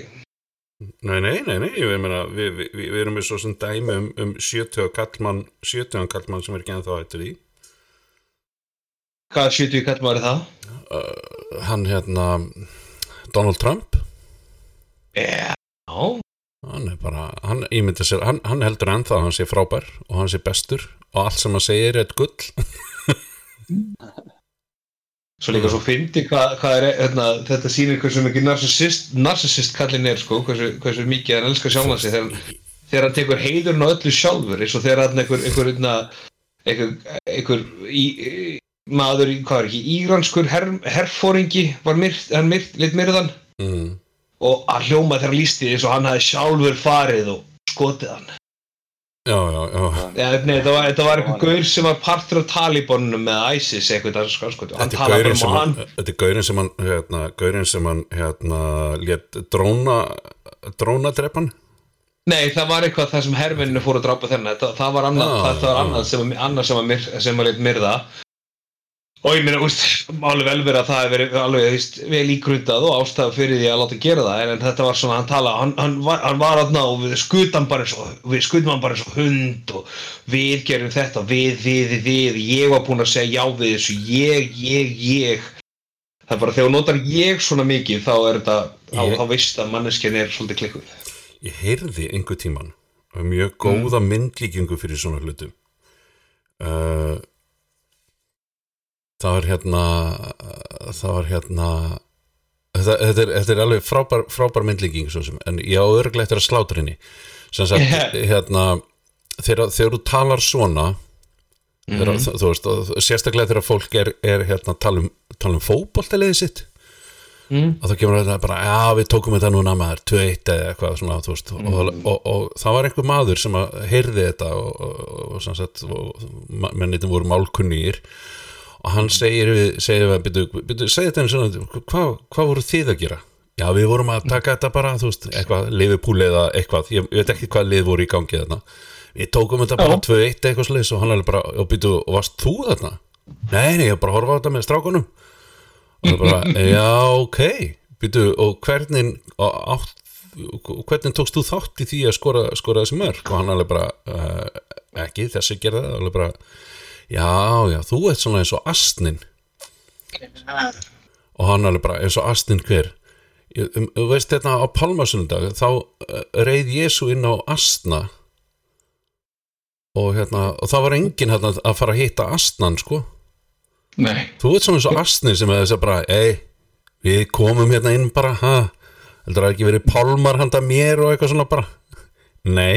Speaker 2: nei, nei, nei, nei, ég meina við, við, við erum með svo sem dæmi um, um 70 kallmann 70 kallmann sem er ekki ennþá hættur í
Speaker 4: Hvað 70 kall maður er það?
Speaker 2: hann hérna Donald Trump.
Speaker 4: Já.
Speaker 2: Hann er bara, hann ímyndir sér hann, hann heldur ennþá að hann sé frábær og hann sé bestur og allt sem hann segir er gull
Speaker 4: Svo líka svo fyndi hvað, hvað er hérna, þetta sýnir hversu mikið narsissist, narsissist kallin er sko, hversu, hversu mikið hann elskar sjálfan sig. Þegar, þegar hann tekur heiðurinn á öllu sjálfur eins og þegar hann einhver einhver, einhver, einhver, einhver í, maður, hvað er ekki, íranskur her, herfóringi var myrt, hann myrt, lit myrðan.
Speaker 2: Mm.
Speaker 4: og að hljóma þegar lísti eins og hann hafi sjálfur farið og skotið hann
Speaker 2: já, já, já.
Speaker 4: Ja, nei, þetta var, þetta var einhver gaur sem var partur af Talibanum með ISIS eitthvað sko, sko, hann talaði bara um
Speaker 2: hann, þetta er gaurinn sem hann, hérna, gaurinn sem hann, hérna, lét dróna, dróna drepan?
Speaker 4: Nei, það var eitthvað það sem herfinninu fór að drápa þennan. Það, það var annað,
Speaker 2: Já,
Speaker 4: það, það var
Speaker 2: já.
Speaker 4: annað sem, annað sem, að myrða og ég meina, úst, alveg vel verið að það hefur verið alveg víst, vel ígrundað og ástæða fyrir því að láta gera það en, þetta var svona, hann tala, hann, hann, hann var aðna og við skutum bara eins og við skutum hann bara eins og hund og við gerum þetta, við, við, við ég var búinn að segja já við þessu ég, ég, ég. Það er bara þegar notar ég svona mikið þá er þetta,
Speaker 2: Ég-
Speaker 4: þá veist að manneskjan er svolítið klikkuð.
Speaker 2: Ég heyrði einhver tíman mjög góða myndlíkingu fyrir svona hlutum. Uh, það var hérna, það var hérna, þetta, þetta, er, þetta er alveg frábær, frábær myndlíking en ég á örglega eftir að slátra henni. Sem sagt,
Speaker 4: Yeah.
Speaker 2: hérna, þegar, þegar þú talar svona, þegar, þú, þú veist, sérstaklega þegar fólk er, er hérna, tala um, um fótboltaliðið sitt,
Speaker 4: Mm.
Speaker 2: og þá kemur þetta bara, já við tókum þetta núna maður, 2-1 eða eitthvað svona, veist, og, og, og, og það var einhver maður sem að heyrði þetta og, og, mennitin voru málkunnýr og hann segir við, segir við, byrju, byrju, segir þetta einu svona, hvað hva voru þið að gera? Já, við vorum að taka þetta bara, þú veist, eitthvað, Liverpool eða eitthvað, ég, ég veit ekki hvað lið voru í gangi þarna. Við tókum þetta bara 2-1 eitthvað sliðis og hann er bara, og byrju, og varst þú þarna? Nei, nei, ég var bara að horfa á þetta með strákunum og það bara, já, ok Býtu, og hvernig og átt, og hvernig tókst þú þátt í því að skora, skora þessi mörg og hann alveg bara uh, ekki, þessi gerði það alveg bara, já, já, þú ert svona eins og astnin og hann alveg bara eins og astnin hver. Um, þú veist þetta á Palmasundag þá uh, reið Jésu inn á astna. Og hérna og það var enginn hérna að fara að hitta astnan sko.
Speaker 4: Nei,
Speaker 2: Þú ert svona eins og astnir sem að þess að bara, ei, við komum hérna inn bara, ha, heldur það ekki verið pálmar handa mér og eitthvað svona bara, nei.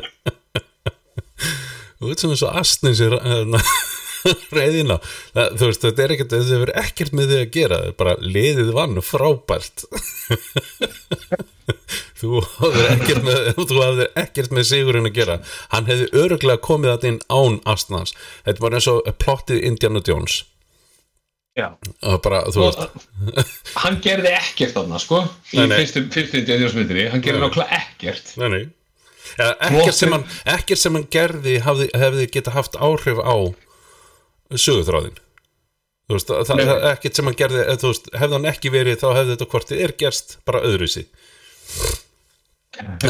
Speaker 2: Þú ert svona eins og astnir sem hérna, reyðina, það, þú veist, þetta er ekkert, þetta hefur ekkert með þig að gera, er bara liðið vann frábært. þú hafðir ekkert með, þú hafðir ekkert með sigurinn að gera. Hann hefði öruglega komið þetta inn án astnans. Þetta var eins og plottið Indiana Jones. Bara, þú veist.
Speaker 4: og, Hann gerði ekkert þarna, sko Í
Speaker 2: Nei, nei.
Speaker 4: fyrstu, fyrstu indjáðjónsmyndinni Hann gerði náttúrulega ekkert.
Speaker 2: Nei, nei. Ekkert, sem hann, ekkert sem hann gerði hafði, hefði geta haft áhrif á sögutráðin þú veist, það, það, ekkert sem hann gerði þú veist, hefði hann ekki verið þá hefði þetta hvortið er gerst bara öðruvísi.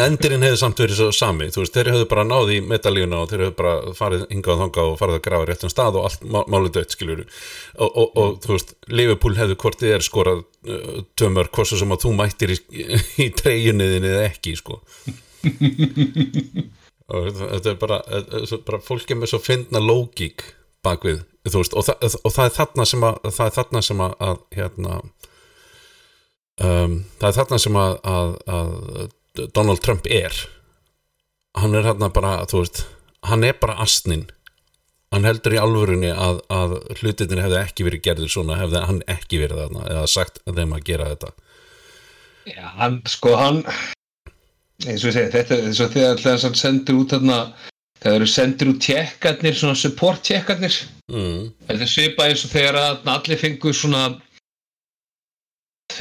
Speaker 2: Endurinn hefði samt verið svo sami þú veist, þeir hefðu bara náði í medalíuna og þeir hefðu bara farið hingað og þangað og farið að grafa réttum stað og allt má- málið dött, skiljur og, og, og þú veist, Liverpool hefðu hvort þið er skorað uh, tömur hvorsu sem að þú mættir í, í treyjunniðin eða ekki, sko þetta er bara, er svo- bara fólk er með svo fyndna lógík bakvið, veist, og, það, og það er þarna sem að, það er þarna sem að, að hérna um, það er þarna sem að, að, að Donald Trump er. Hann er hérna bara, veist hann er bara astnin hann heldur í alvörunni að, að hlutinir hefði ekki verið gerðir svona hefði hann ekki verið þarna eða sagt þeim að gera þetta.
Speaker 4: Já, hann, sko, hann eins og ég segi, þetta er eins og þegar hann sendir út þarna þegar eru sendir út tjekkarnir, svona support tjekkarnir
Speaker 2: mm,
Speaker 4: þetta er svipað eins og þegar allir fengu svona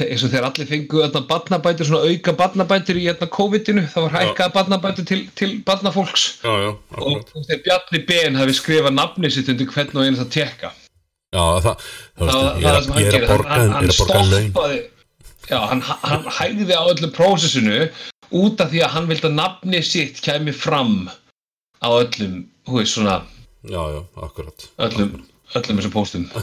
Speaker 4: eins og þegar allir fengu þarna barnabætur, svona auka barnabætur í hérna COVID-inu, það var hækkað barnabætur til, til barnafólks.
Speaker 2: Já, já,
Speaker 4: og þegar Bjarni Ben hafi skrifað nafni sitt undir hvern og eins að tekka
Speaker 2: já, það,
Speaker 4: það,
Speaker 2: veist, ég er að, ég er að borga
Speaker 4: hann,
Speaker 2: ég
Speaker 4: hann
Speaker 2: laun.
Speaker 4: stoppaði já, hann, hann hægði á öllu prósessinu út af því að hann vildi að nafni sitt kæmi fram á öllum, hú veist svona
Speaker 2: já, já, akkurat.
Speaker 4: Öllum, öllum þessum póstum.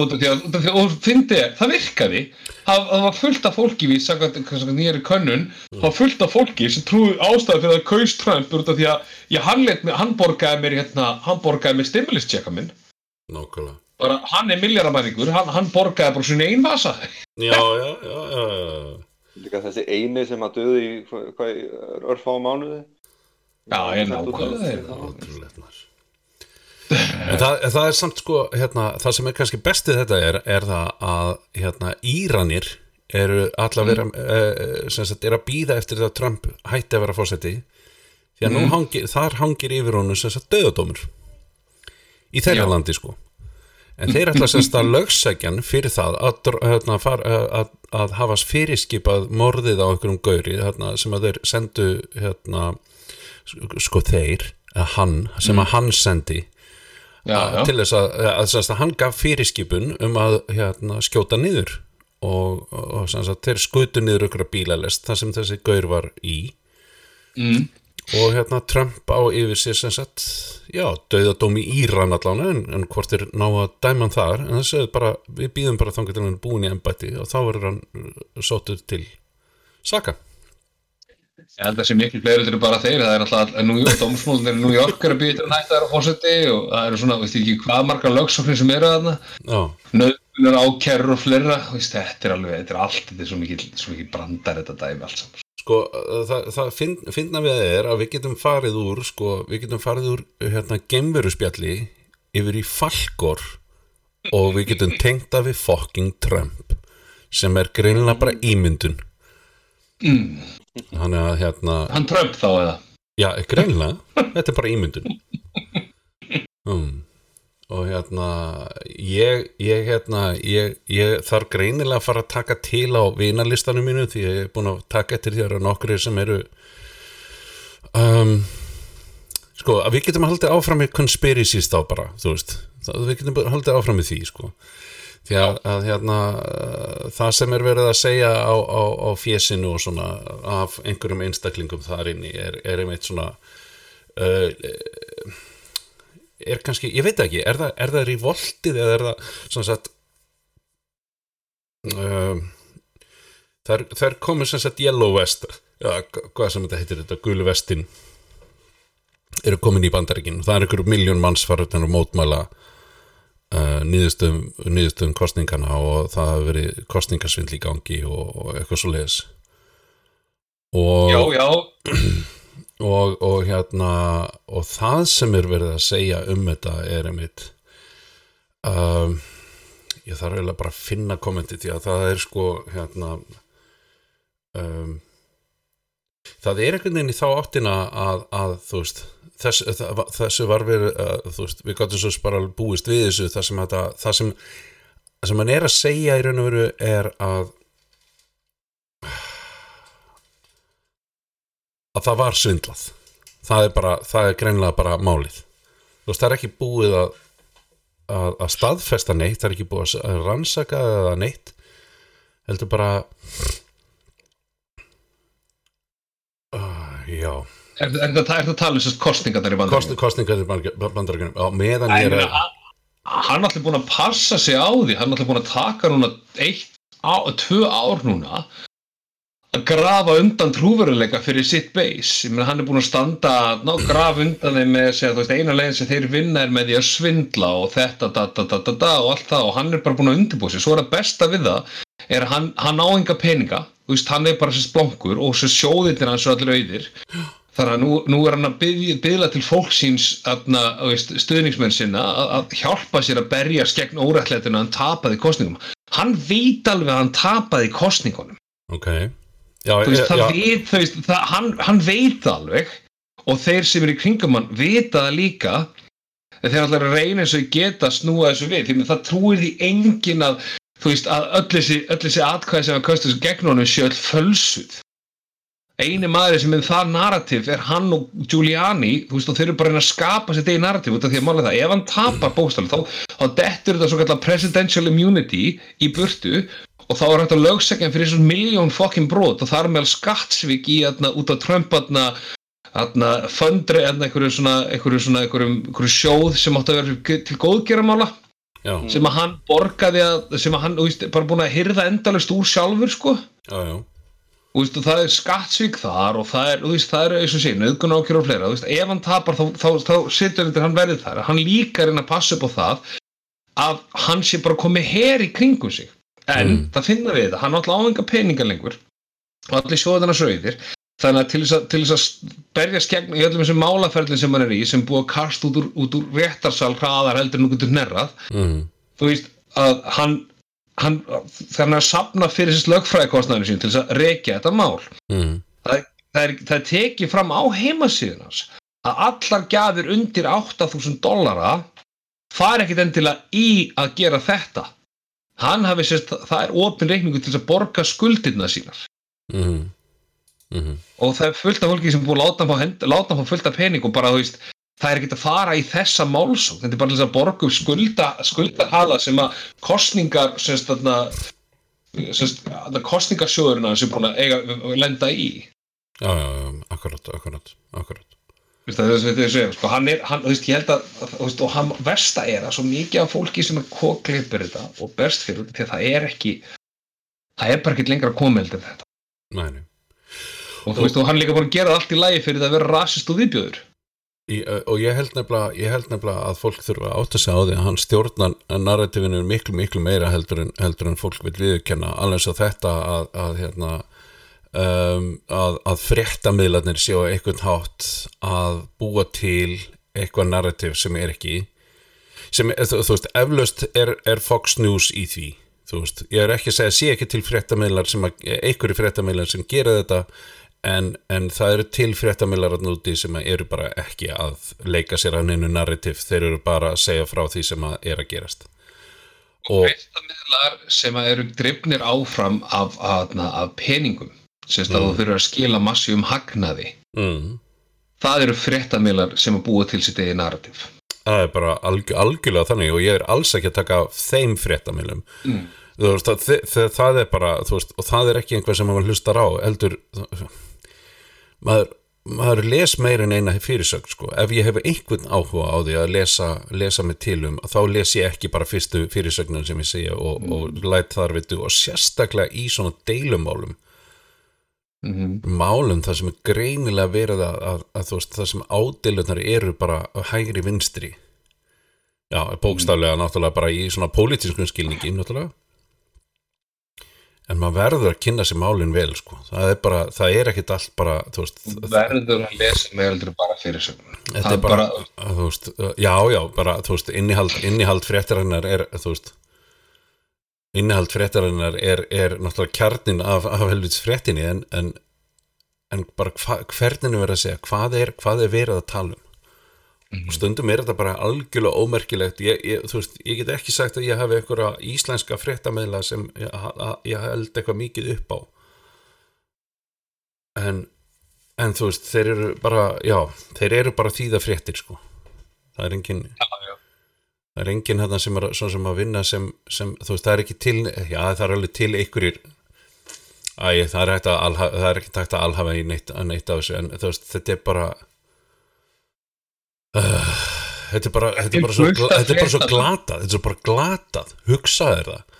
Speaker 4: Út af því að, af því að og fyndi, það virkaði. Það, það var fullt af fólki við nýjari könnun það var fullt af fólki sem trúi ástæði fyrir að kaus Trump út af því að já, hann, mig- hann borgaði mér hérna, hann borgaði mér stimulus checka minn.
Speaker 2: Nákvæmlega.
Speaker 4: Bara hann er milljaramæringur, hann, hann borgaði bara svona ein vasa
Speaker 2: já, já, já, já, já.
Speaker 3: Líka þessi eini sem að döði í hvað, örfá mánuði.
Speaker 4: Já, ég nákvæmlega
Speaker 3: af-
Speaker 4: þeir.
Speaker 2: Ótrúlegt, maður. En það, það er samt sko hérna, það sem er kannski bestið þetta er er það að hérna, Íranir eru alla vera mm. sem sagt, er að býða eftir það að Trump hætti að vera fósetti því að nú hangir, þar hangir yfir honum sem sagt döðadómur í þeirra
Speaker 4: Já.
Speaker 2: landi sko en þeir ætla semst að lögsækjan fyrir það að, hérna, far, að, að hafa fyrirskipað morðið á einhverjum gauri hérna, sem að þeir sendu hérna, sko þeir að hann, sem að hann sendi
Speaker 4: já, já.
Speaker 2: til þess að, að, hann gaf fyrirskipun um að hérna, skjóta niður og, og þeir skutu niður ykkur bílalest þar sem þessi gaur var í
Speaker 4: Mm.
Speaker 2: Og hérna Trump á yfir sér sem sagt já, dauðadóm í Íran allan en, en hvort er ná að dæma hann þar. En það segðu bara, við býðum bara þangar til hann búin í embætti og þá verður hann uh, sóttur til saka.
Speaker 4: Ég held að þessi miklu fleiri eru bara þeir, það er alltaf að New York, dómsmólin er New York er að býta að nætta þær á fórseti og það eru svona, veist ekki hvað margar lögsóknir sem eru þarna,
Speaker 2: já,
Speaker 4: nöðunar ákerur og fleira, veist, þetta er alveg, þetta er allt, þetta er svo mikið, brandar þetta dæmi allt saman.
Speaker 2: Sko uh, það, það finn, finna við það er að við getum farið úr sko, við getum farið úr hérna gemveruspjalli yfir í falkor og við getum tengt að við fucking Trump sem er greinlega bara ímyndun
Speaker 4: Mm.
Speaker 2: þannig að hérna
Speaker 4: Hann Trump þá eða?
Speaker 2: Já, greinlega, þetta er bara ímyndun um, og hérna ég, ég hérna ég, ég þarf greinilega að fara að taka til á vinalistanum mínu því ég er búin að taka eftir því að það eru nokkri sem eru um, sko, að við getum haldið áfram með conspiracies þá bara, þú veist. Það, við getum bara haldið áfram með því, sko. Því að, að hérna það sem er verið að segja á, á, á fjesinu og svona af einhverjum einstaklingum þar inni er, er einmitt svona uh, er kannski, ég veit ekki er það, er það revoltið eða er það svona sagt um, þær, þær komið sem sagt yellow vest eða hvað sem þetta heitir þetta, gulu vestin eru komin í bandaríkin. Það er einhverjum miljón manns farið að mótmæla uh, niðurstöðum kostningana og það hafi verið kostningasvindl í gangi og, og eitthvað svo leiðis og,
Speaker 4: Já, já,
Speaker 2: og, og hérna og það sem er verið að segja um þetta er einmitt um, ég þarf eiginlega bara að finna kommenti því að það er sko hérna um, það er einhvern veginn í þá áttina að, að þú veist þess, það, þessu var að, þú veist, við gáttum svo bara búist við þessu það sem, þetta, það sem sem hann er að segja í raun og veru er að að það var svindlað. Það er bara, það er greinlega bara málið. Þú veist, það er ekki búið að að, að staðfesta neitt það er ekki búið að rannsaka eða neitt. Heldur bara uh, já.
Speaker 4: Er, er, er, það að tala um sérst kostningarnar í
Speaker 2: Kost,
Speaker 4: bandaríkjum?
Speaker 2: kostningar í bandarækjunum á meðan ég er að
Speaker 4: Hann er alltaf búin að passa sig á því, hann er alltaf búin að taka núna eitt, á, tvö ár núna að grafa undan trúveruleika fyrir sitt base. Ég meina hann er búin að standa, ná, grafa undan þeim með segja, veist, eina leginn sem þeir vinna er með því að svindla og þetta, da, da og allt það og hann er bara búin að undirbúa sig. Svo er það besta við það, er að hann, hann á enga peninga, veist, hann er bara sér splonkur og svo sjóðirnir hans er allir auðir. Þannig að nú, nú er hann að byggla til fólksins stuðningsmenn sinna að, að hjálpa sér að berjast gegn órættlætinu að hann tapaði kostningum. Hann veit alveg að hann tapaði kostningunum.
Speaker 2: ok já,
Speaker 4: Þú veist,
Speaker 2: já,
Speaker 4: það veit, þú veist, það, hann, hann veit það alveg og þeir sem eru í kringum hann vita það líka. Þeir að reyna eins og geta snúa þessu við. Því að það trúir því engin að þú veist, að öll þessi, öll þessi atkvæði sem að köstu þessu gegn honum séu öll fölsuð. Eini maður sem er það narrativ er hann og Giuliani þú veist og þeir eru bara að skapa sér degi narrativ út af því að mála það, ef hann tapar bókstæli þá, þá dettur þetta svo kallar presidential immunity í burtu og þá er hægt að lögsegja fyrir svona miljón fokkin brot. Og það er meðal skattsvík í atna, út af Trump atna, atna, fundri atna, einhverju svona, einhverju svona einhverju, sjóð sem átti að vera til góðgeramála
Speaker 2: já,
Speaker 4: sem að hann borgaði að, sem að hann, þú veist, bara búin að hyrða endalist úr sjálfur sko.
Speaker 2: Já, já,
Speaker 4: Þú veist, og það er skattsvík þar og það er, þú veist, það er eins og sé, nöðgun ákjör og fleira, þú veist, ef hann tapar þá, þá, þá situr undir hann verið þar, hann líka inn að passa upp á það að hann sé bara komið her í kringum sig, en
Speaker 2: Mm.
Speaker 4: það finna við það, hann er alltaf áhenga peninga lengur og allir sjóðana sögðir, þannig að til þess að, til þess að berjast gegn í öllum þessum málaferlin sem hann er í, sem búið að kasta út úr, út úr réttarsal hraðar heldur nú getur hnerrað,
Speaker 2: mm,
Speaker 4: þú veist, að hann, hann, þannig að sapna fyrir þessi lögfræðikostnæðinu sín til þess að rekja þetta mál.
Speaker 2: Mm,
Speaker 4: það er, það er tekið fram á heimasíðun hans að allar gjafir undir 8000 dollara fari ekkit endilega í að gera þetta hann hafi sérst, það er opin reikningu til að borga skuldirna sínar.
Speaker 2: Mm, mm,
Speaker 4: og það er fullt af fólki sem búið að láta hann fullt af pening og bara þú veist það er ekkit að fara í þessa málsók þetta er bara að borga upp skulda skuldahala sem að kostningar semst þarna semst, þarna kostningarsjóðurina sem búin að eiga, lenda í.
Speaker 2: Já, já, já, akkurat, akkurat, akkurat
Speaker 4: það er ég segja, sko, hann er, hann, þú veist, ég held að, þú veist, og hann versta er að svo mikið af fólki sem er klippir þetta og berst fyrir þetta, því að það er ekki, það er bara ekki lengra komeld en þetta.
Speaker 2: Nei, nei.
Speaker 4: Og þú veist, og hann líka búin að gera það allt í lagi fyrir það að vera rasist og viðbjöður.
Speaker 2: Og ég held, nefnilega, ég held nefnilega að fólk þurfa að átta sig á því að hann stjórnar narrativinu miklu, miklu meira heldur en, heldur en fólk vil viðurkenna alveg svo þetta að, að hérna um, að, að fréttamiðlarnir séu einhvern hátt að búa til eitthvað narrativ sem er ekki sem, er, þú, þú veist, eflaust er, er Fox News í því þú veist, ég er ekki að segja, sé ekki til fréttamiðlar sem að, einhverju fréttamiðlar sem gera þetta en, en það eru til fréttamiðlar að núti sem eru bara ekki að leika sér að neinu narrativ, þeir eru bara að segja frá því sem að er að gerast. Og
Speaker 4: Fréttamiðlar sem að eru drifnir áfram af, af, af peningum, semst að
Speaker 2: Mm.
Speaker 4: þú þurfur að skila massi um hagnaði.
Speaker 2: mm,
Speaker 4: Það eru fréttamiðlar sem að búa til sitt eigi narrativ.
Speaker 2: það er bara alg, algjörlega þannig og ég er alls ekki að taka þeim fréttamilum mm. veist, það, það, það er bara veist, og það er ekki einhver sem maður hlustar á heldur maður, maður les meir en eina fyrirsögn sko. ef ég hef einhvern áhuga á því að lesa, lesa mig til um þá les ég ekki bara fyrstu fyrirsögnin sem ég segja og, mm. og læt þar vitu og sérstaklega í svona deilumálum Mm -hmm. málum það sem er greinilega verið að, að, að þú veist það sem ádeilunar eru bara hægri vinstri já, bókstaflega mm. náttúrulega bara í svona pólitískum skilningi náttúrulega en maður verður að kynna sér málinn vel sko, það er bara, það er ekkit allt bara, þú veist
Speaker 4: verður að lesa með heldur bara fyrir sögum
Speaker 2: þetta er bara, bara... þú veist, já, já bara, þú veist, innihald, innihald fréttarinnar er, þú veist innihald fréttarinnar er, er náttúrulega kjarnin af, af helvits fréttinni en, en, en bara hva, hvernig verður að segja, hvað er, hvað er verið að tala um? Mm -hmm. stundum er þetta bara algjörlega ómerkilegt. Ég, ég, veist, ég get ekki sagt að ég hafi einhverja íslenska fréttameðla sem ég, ég held eitthvað mikið upp á. En en þú veist, þeir eru bara já, þeir eru bara þýða fréttir sko. Það er enginn já, já það er enginn hérna sem er sem að vinna sem, sem, þú veist, það er ekki til já, það er alveg til einhverjir æg, það er ekkert að er að alhafa í neitt, neitt af þessu en þú veist, þetta er bara uh, þetta er bara þetta er bara svo, þetta er bara svo glatað þetta er bara glatað, hugsaður það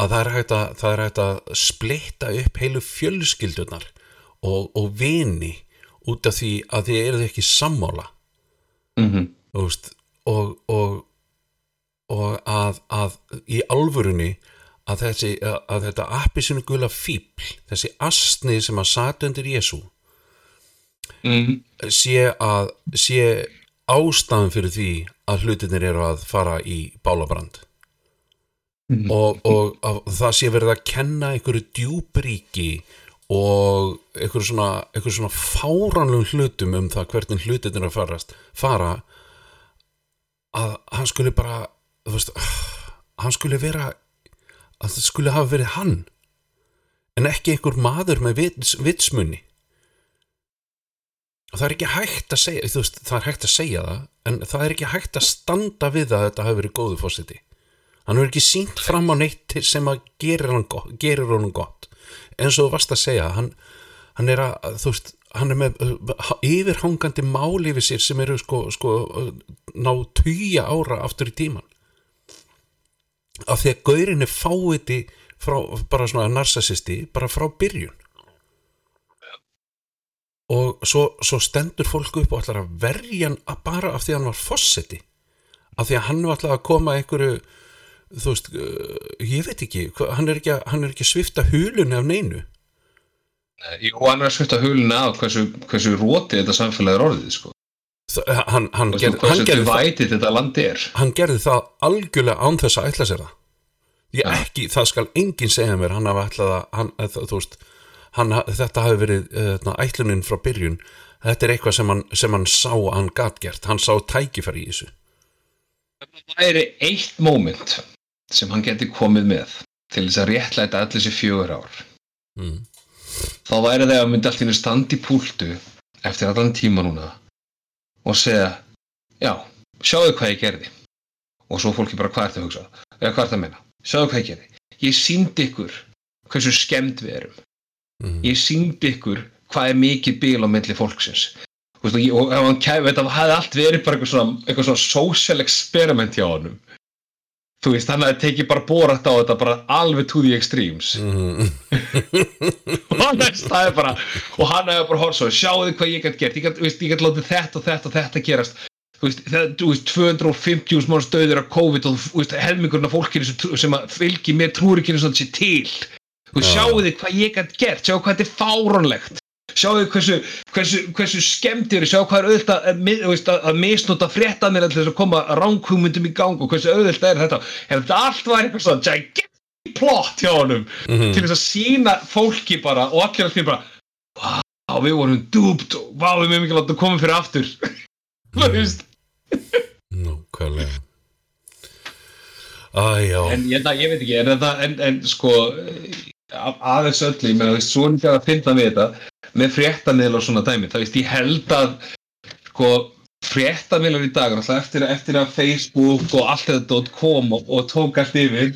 Speaker 2: að það er hægt að, það er hægt að splitta upp heilu fjölskyldunar og, og vini út af því að þið eruð ekki sammála mm -hmm. veist, og, og og að, að í alvörunni að, þessi, að þetta appisinu gula fíbl, þessi astni sem að sat undir Jésu mm. sé að sé ástæðan fyrir því að hlutinir eru að fara í bálabrand mm. og, og að, það sé verið að kenna einhverju djúbríki og einhverju svona, einhverju svona fáranlum hlutum um það hvernig hlutinir að farast, fara að hann skulle bara þú veist, hann skulle vera að það skulle hafa verið hann en ekki einhver maður með vits, vitsmunni. Og það er ekki hægt að segja veist, það er hægt að segja það en það er ekki hægt að standa við að þetta hafi verið góðu fósiti hann verður ekki sínt fram á neitt sem að gerir hann gott, gerir honum gott. Eins og þú varst að segja hann, hann er að, þú veist hann er með yfirhangandi mál yfir sér sem eru sko, sko ná tuja ára aftur í tíman af því að gaurin er fáiði frá, bara svona narsasisti bara frá byrjun. Og svo, svo stendur fólk upp og ætlar að verja hann bara af því að hann var fósetti af því að hann var ætlar að koma einhverju þú veist, uh, ég veit ekki hann er ekki, hann er ekki svifta hulunni af neinu.
Speaker 4: Jú, hann er svifta hulunni af hversu, hversu róti þetta samfélag er orðið sko
Speaker 2: hann, hann, ger, hann, gerði
Speaker 4: það,
Speaker 2: hann gerði það algjörlega án þess að ætla sér það. Ég ja. ekki, það skal enginn segja mér hann hafa ætlað að þú veist, þetta hafi verið uh, ætlunin frá byrjun. Þetta er eitthvað sem hann, sem hann sá að hann gatgert, hann sá tækifæri í þessu.
Speaker 4: Það er eitt móment sem hann geti komið með til þess að réttlæta allir þessi fjögur ár. Mm. þá væri það að myndi allir standi púltu eftir allan tíma núna og segja já, sjáu hvað ég gerði. Og svo fólki bara hvað er það að hugsa? Eða hvað er það að menna, sjáu hvað ég gerði. Ég síndi ykkur hversu skemmt við erum. Mm. ég síndi ykkur hvað er mikið bíl á milli fólksins. Og, og hann kæði, þetta hefði allt verið bara eitthvað svona, eitthvað svona social experiment hjá honum þú veist, hann hefði tekið bara borat á þetta bara alveg to the extremes. Mm. og hann hefði staðið bara og hann hefði bara sjáu þið hvað ég gæti gert? Ég gæti, ég gæti látið þetta og þetta og þetta gerast. Þú veist, það, þú veist 250 mann stöður af COVID og þú veist, helmingurinn af fólkinu sem fylgir með trúrikinu svona sér til. Sjáu þið hvað ég gæti gert? Sjáu hvað þetta er fárónlegt sjáu hversu, hversu, hversu skemmtir sjáu hvað er auðvitað að, að misnota fréttanir til þess að koma ránkvumundum í gang og hversu auðvitað er þetta. Ef þetta allt var eitthvað svona gigantic plot hjá honum mm -hmm. til þess að sína fólki bara og allir allir bara wow, við vorum dúpt og wow, við erum mikilvægt að koma fyrir aftur. Þú veist.
Speaker 2: Nákvæmlega. Æjá
Speaker 4: En ég, ég veit ekki, en, en, en sko aðeins öllu, ég meina, svo er ekki að finna við þetta með fréttanil og svona dæmi, það veist, ég held að sko, fréttamilar í dag eftir, eftir að Facebook og allt þetta kom og, og tók allt yfir.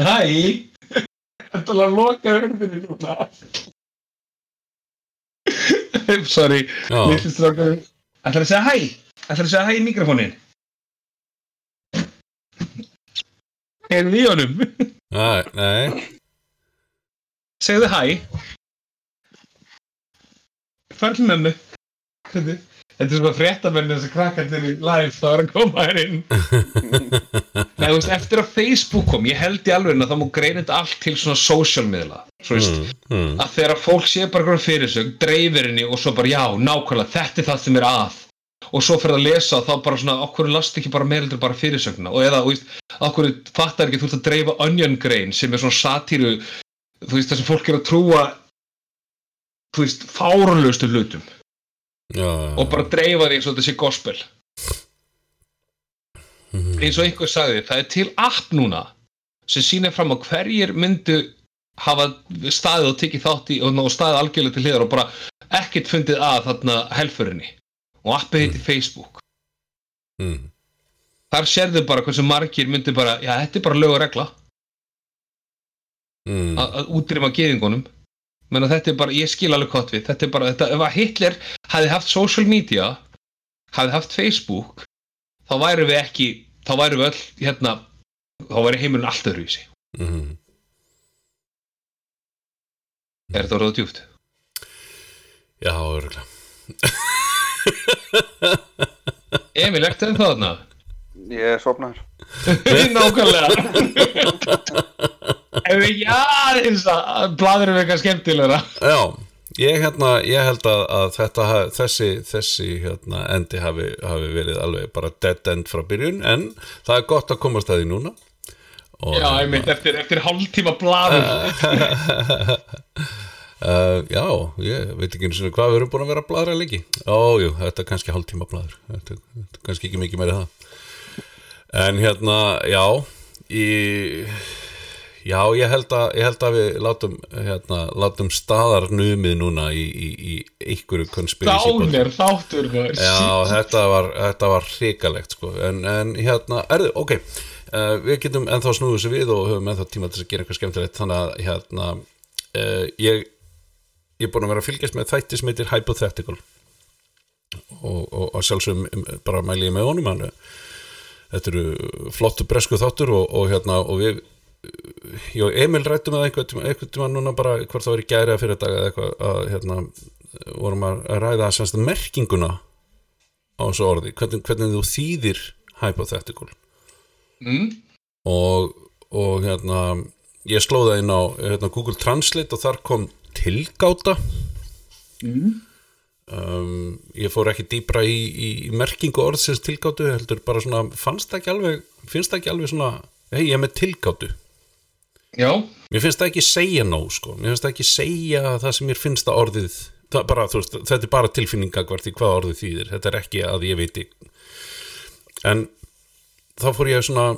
Speaker 4: Hæ? Þetta er að loka hörðinni núna. Sorry strákur Ætlar að segja hæ? Ætlar að segja hæ í mikrofónin Erum við í honum?
Speaker 2: nei, nei.
Speaker 4: Segðu hæ Fær til mömmu Þetta er svona fréttamenni þess að krakkandir í live þá er að koma hér inn. Nei, þú veist, eftir að Facebook kom ég held í alveg að það greina þetta allt til svona social miðla Svo veist,
Speaker 2: mm, mm,
Speaker 4: að þegar fólk sé bara eitthvað fyrirsögn, dreifir henni og svo bara já, nákvæmlega, þetta er það sem er að. Og svo fyrir að lesa þá bara svona okkur last ekki bara meðeldur bara fyrirsögna og eða, þú veist, okkur fattar ekki þú ert að dreifa onion grain sem er svona satíru þú veist, það sem fólk er að trúa þú veist, fárunlustu hlutum.
Speaker 2: Já,
Speaker 4: og bara dreifa því eins og sé gospel.
Speaker 2: Mhm,
Speaker 4: eins og einhver sagði, það er til app núna sem sýnir fram á hverjir myndu hafa staðið og tekið þátt í og staðið algjörlega til hliðar og bara ekkert fundið að þarna helfurinni. Og appið heiti Facebook.
Speaker 2: Mm,
Speaker 4: þar sérðu bara hversu margir myndu bara já, þetta er bara lög og regla.
Speaker 2: Mm,
Speaker 4: að að útrýma geðingunum menn að þetta er bara, ég skil alveg kott við þetta er bara, þetta, ef að Hitler hefði haft social media hefði haft Facebook þá væru við ekki þá væru við öll, hérna þá væri heimurinn allt öðruvísi
Speaker 2: mm.
Speaker 4: er þetta orðað djúpt?
Speaker 2: Já, örgulega
Speaker 4: Emil, ertu enn þarna?
Speaker 3: Ég er sopnar.
Speaker 4: Nákvæmlega. Ef við já, eins að bladur við eitthvað skemmtilegra.
Speaker 2: Já, ég, hérna, ég held að, að þetta, þessi, þessi hérna, endi hafi, hafi verið alveg bara dead end frá byrjun en það er gott að komast að því núna. Og,
Speaker 4: Já, einmitt, eftir, eftir hálftíma bladur
Speaker 2: Uh, já, ég veit ekki eins og hvað við erum búin að vera að bladra lengi. Ójú, þetta er kannski hálftíma bladur þetta, þetta er kannski ekki mikið meira það En hérna, já í, Já, ég held að, ég held að við látum, hérna, látum staðar numið núna í, í, í konspirasi
Speaker 4: Dánir þáttur.
Speaker 2: Já, þetta var, þetta var hrikalegt sko. en, en hérna, erðu, ok uh, við getum ennþá snúið þessu við og höfum ennþá tíma til að gera eitthvað skemmtilegt þannig að hérna uh, ég, ég er búin að vera að fylgjast með þætti sem heitir Hypothetical og, og, og sjálfsögum bara mæli ég með honum hann þetta eru flottu bresku þáttur og, og hérna og við Jó, Emil rættum með einhvern einhvern tíma núna bara hvort það var í gæri að fyrir dag eða eitthvað að hérna vorum að ræða semst merkinguna á þessu orði, hvernig, hvernig þú þýðir hypothetical
Speaker 4: mm?
Speaker 2: og, og hérna ég slóða inn á hérna, Google Translate og þar kom tilgáta
Speaker 4: Mm.
Speaker 2: Um, ég fór ekki dýbra í, í, í merkingu orðsins tilgátu heldur bara svona, fannst það ekki alveg finnst það ekki alveg svona, hei ég er með tilgátu.
Speaker 4: Já,
Speaker 2: mér finnst það ekki segja nóg sko, mér finnst það ekki segja það sem mér finnst það orðið það bara, veist, þetta er bara tilfinningagvart í hvað orðið þýðir, þetta er ekki að ég veit en þá fór ég svona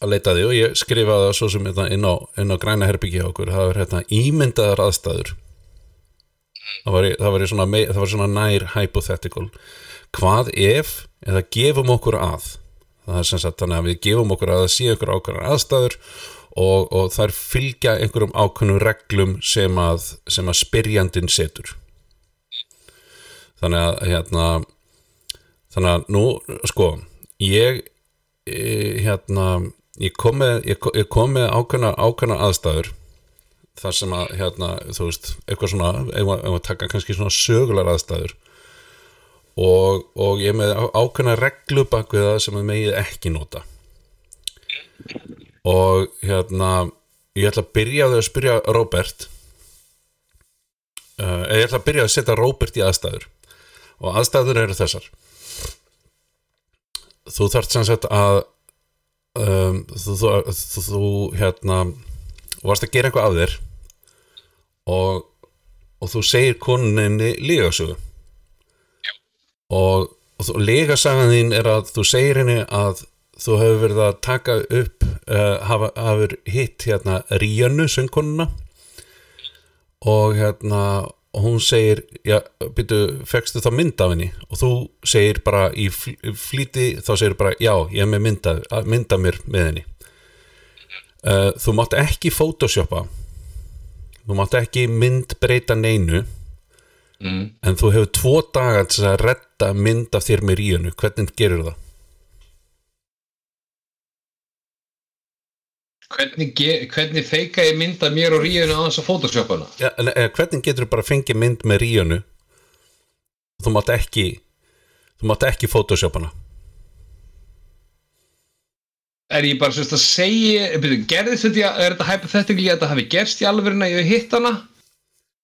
Speaker 2: að leita að því og ég skrifaði það svo sem hérna inn á, inn á græna herbyggi á okkur. Það var hérna ímyndaðar aðstæður það var, það var, svona, það var svona nær hypothetical. Hvað ef eða gefum okkur að? Það er sem sagt þannig að við gefum okkur að það sé okkur ákveðnar aðstæður og, og þær fylgja einhverjum ákveðnum reglum sem að, sem að spyrjandin setur. Þannig að hérna þannig að nú sko ég e, hérna ég kom með, með ákveðna aðstæður þar sem að hérna, þú veist, eitthvað svona ef að, ef að taka kannski svona sögular aðstæður. Og, og ég með ákveðna reglu bak við það sem að megið ekki nota. Og hérna ég ætla að byrja að spyrja Robert uh, ég ætla að byrja að setja Robert í aðstæður. Og aðstæður eru þessar. Þú þarft sem sagt að um, þú, þú, þú, þú hérna varst að gera eitthvað af þér og, og þú segir konuninni lígasögu og, og lígasagan þín er að þú segir henni að þú hefur verið að taka upp uh, hafa, hafur hitt hérna Ríanu söngkonuna og hérna og hún segir, já, byrju, fegstu þá mynd af henni? Og þú segir bara í fl flýti, þá segir bara, já, ég er með mynda, mynda mér með henni. Uh, þú mátt ekki photoshoppa þú mátt ekki myndbreyta neinu.
Speaker 4: Mm.
Speaker 2: en þú hefur tvo daga til að redda mynd af þér með ríunu, hvernig gerur það?
Speaker 4: hvernig, hvernig feika ég mynda mér og ríðinu á þess að photoshopana
Speaker 2: Ja, eh, hvernig getur þú bara fengið mynd með ríunu þú mátt ekki þú mátt ekki photoshopana
Speaker 4: er ég bara sérst að segja byrju, gerðist þetta, er þetta hypothetically að þetta hafi gerst í alvörina ég hef hitt hana?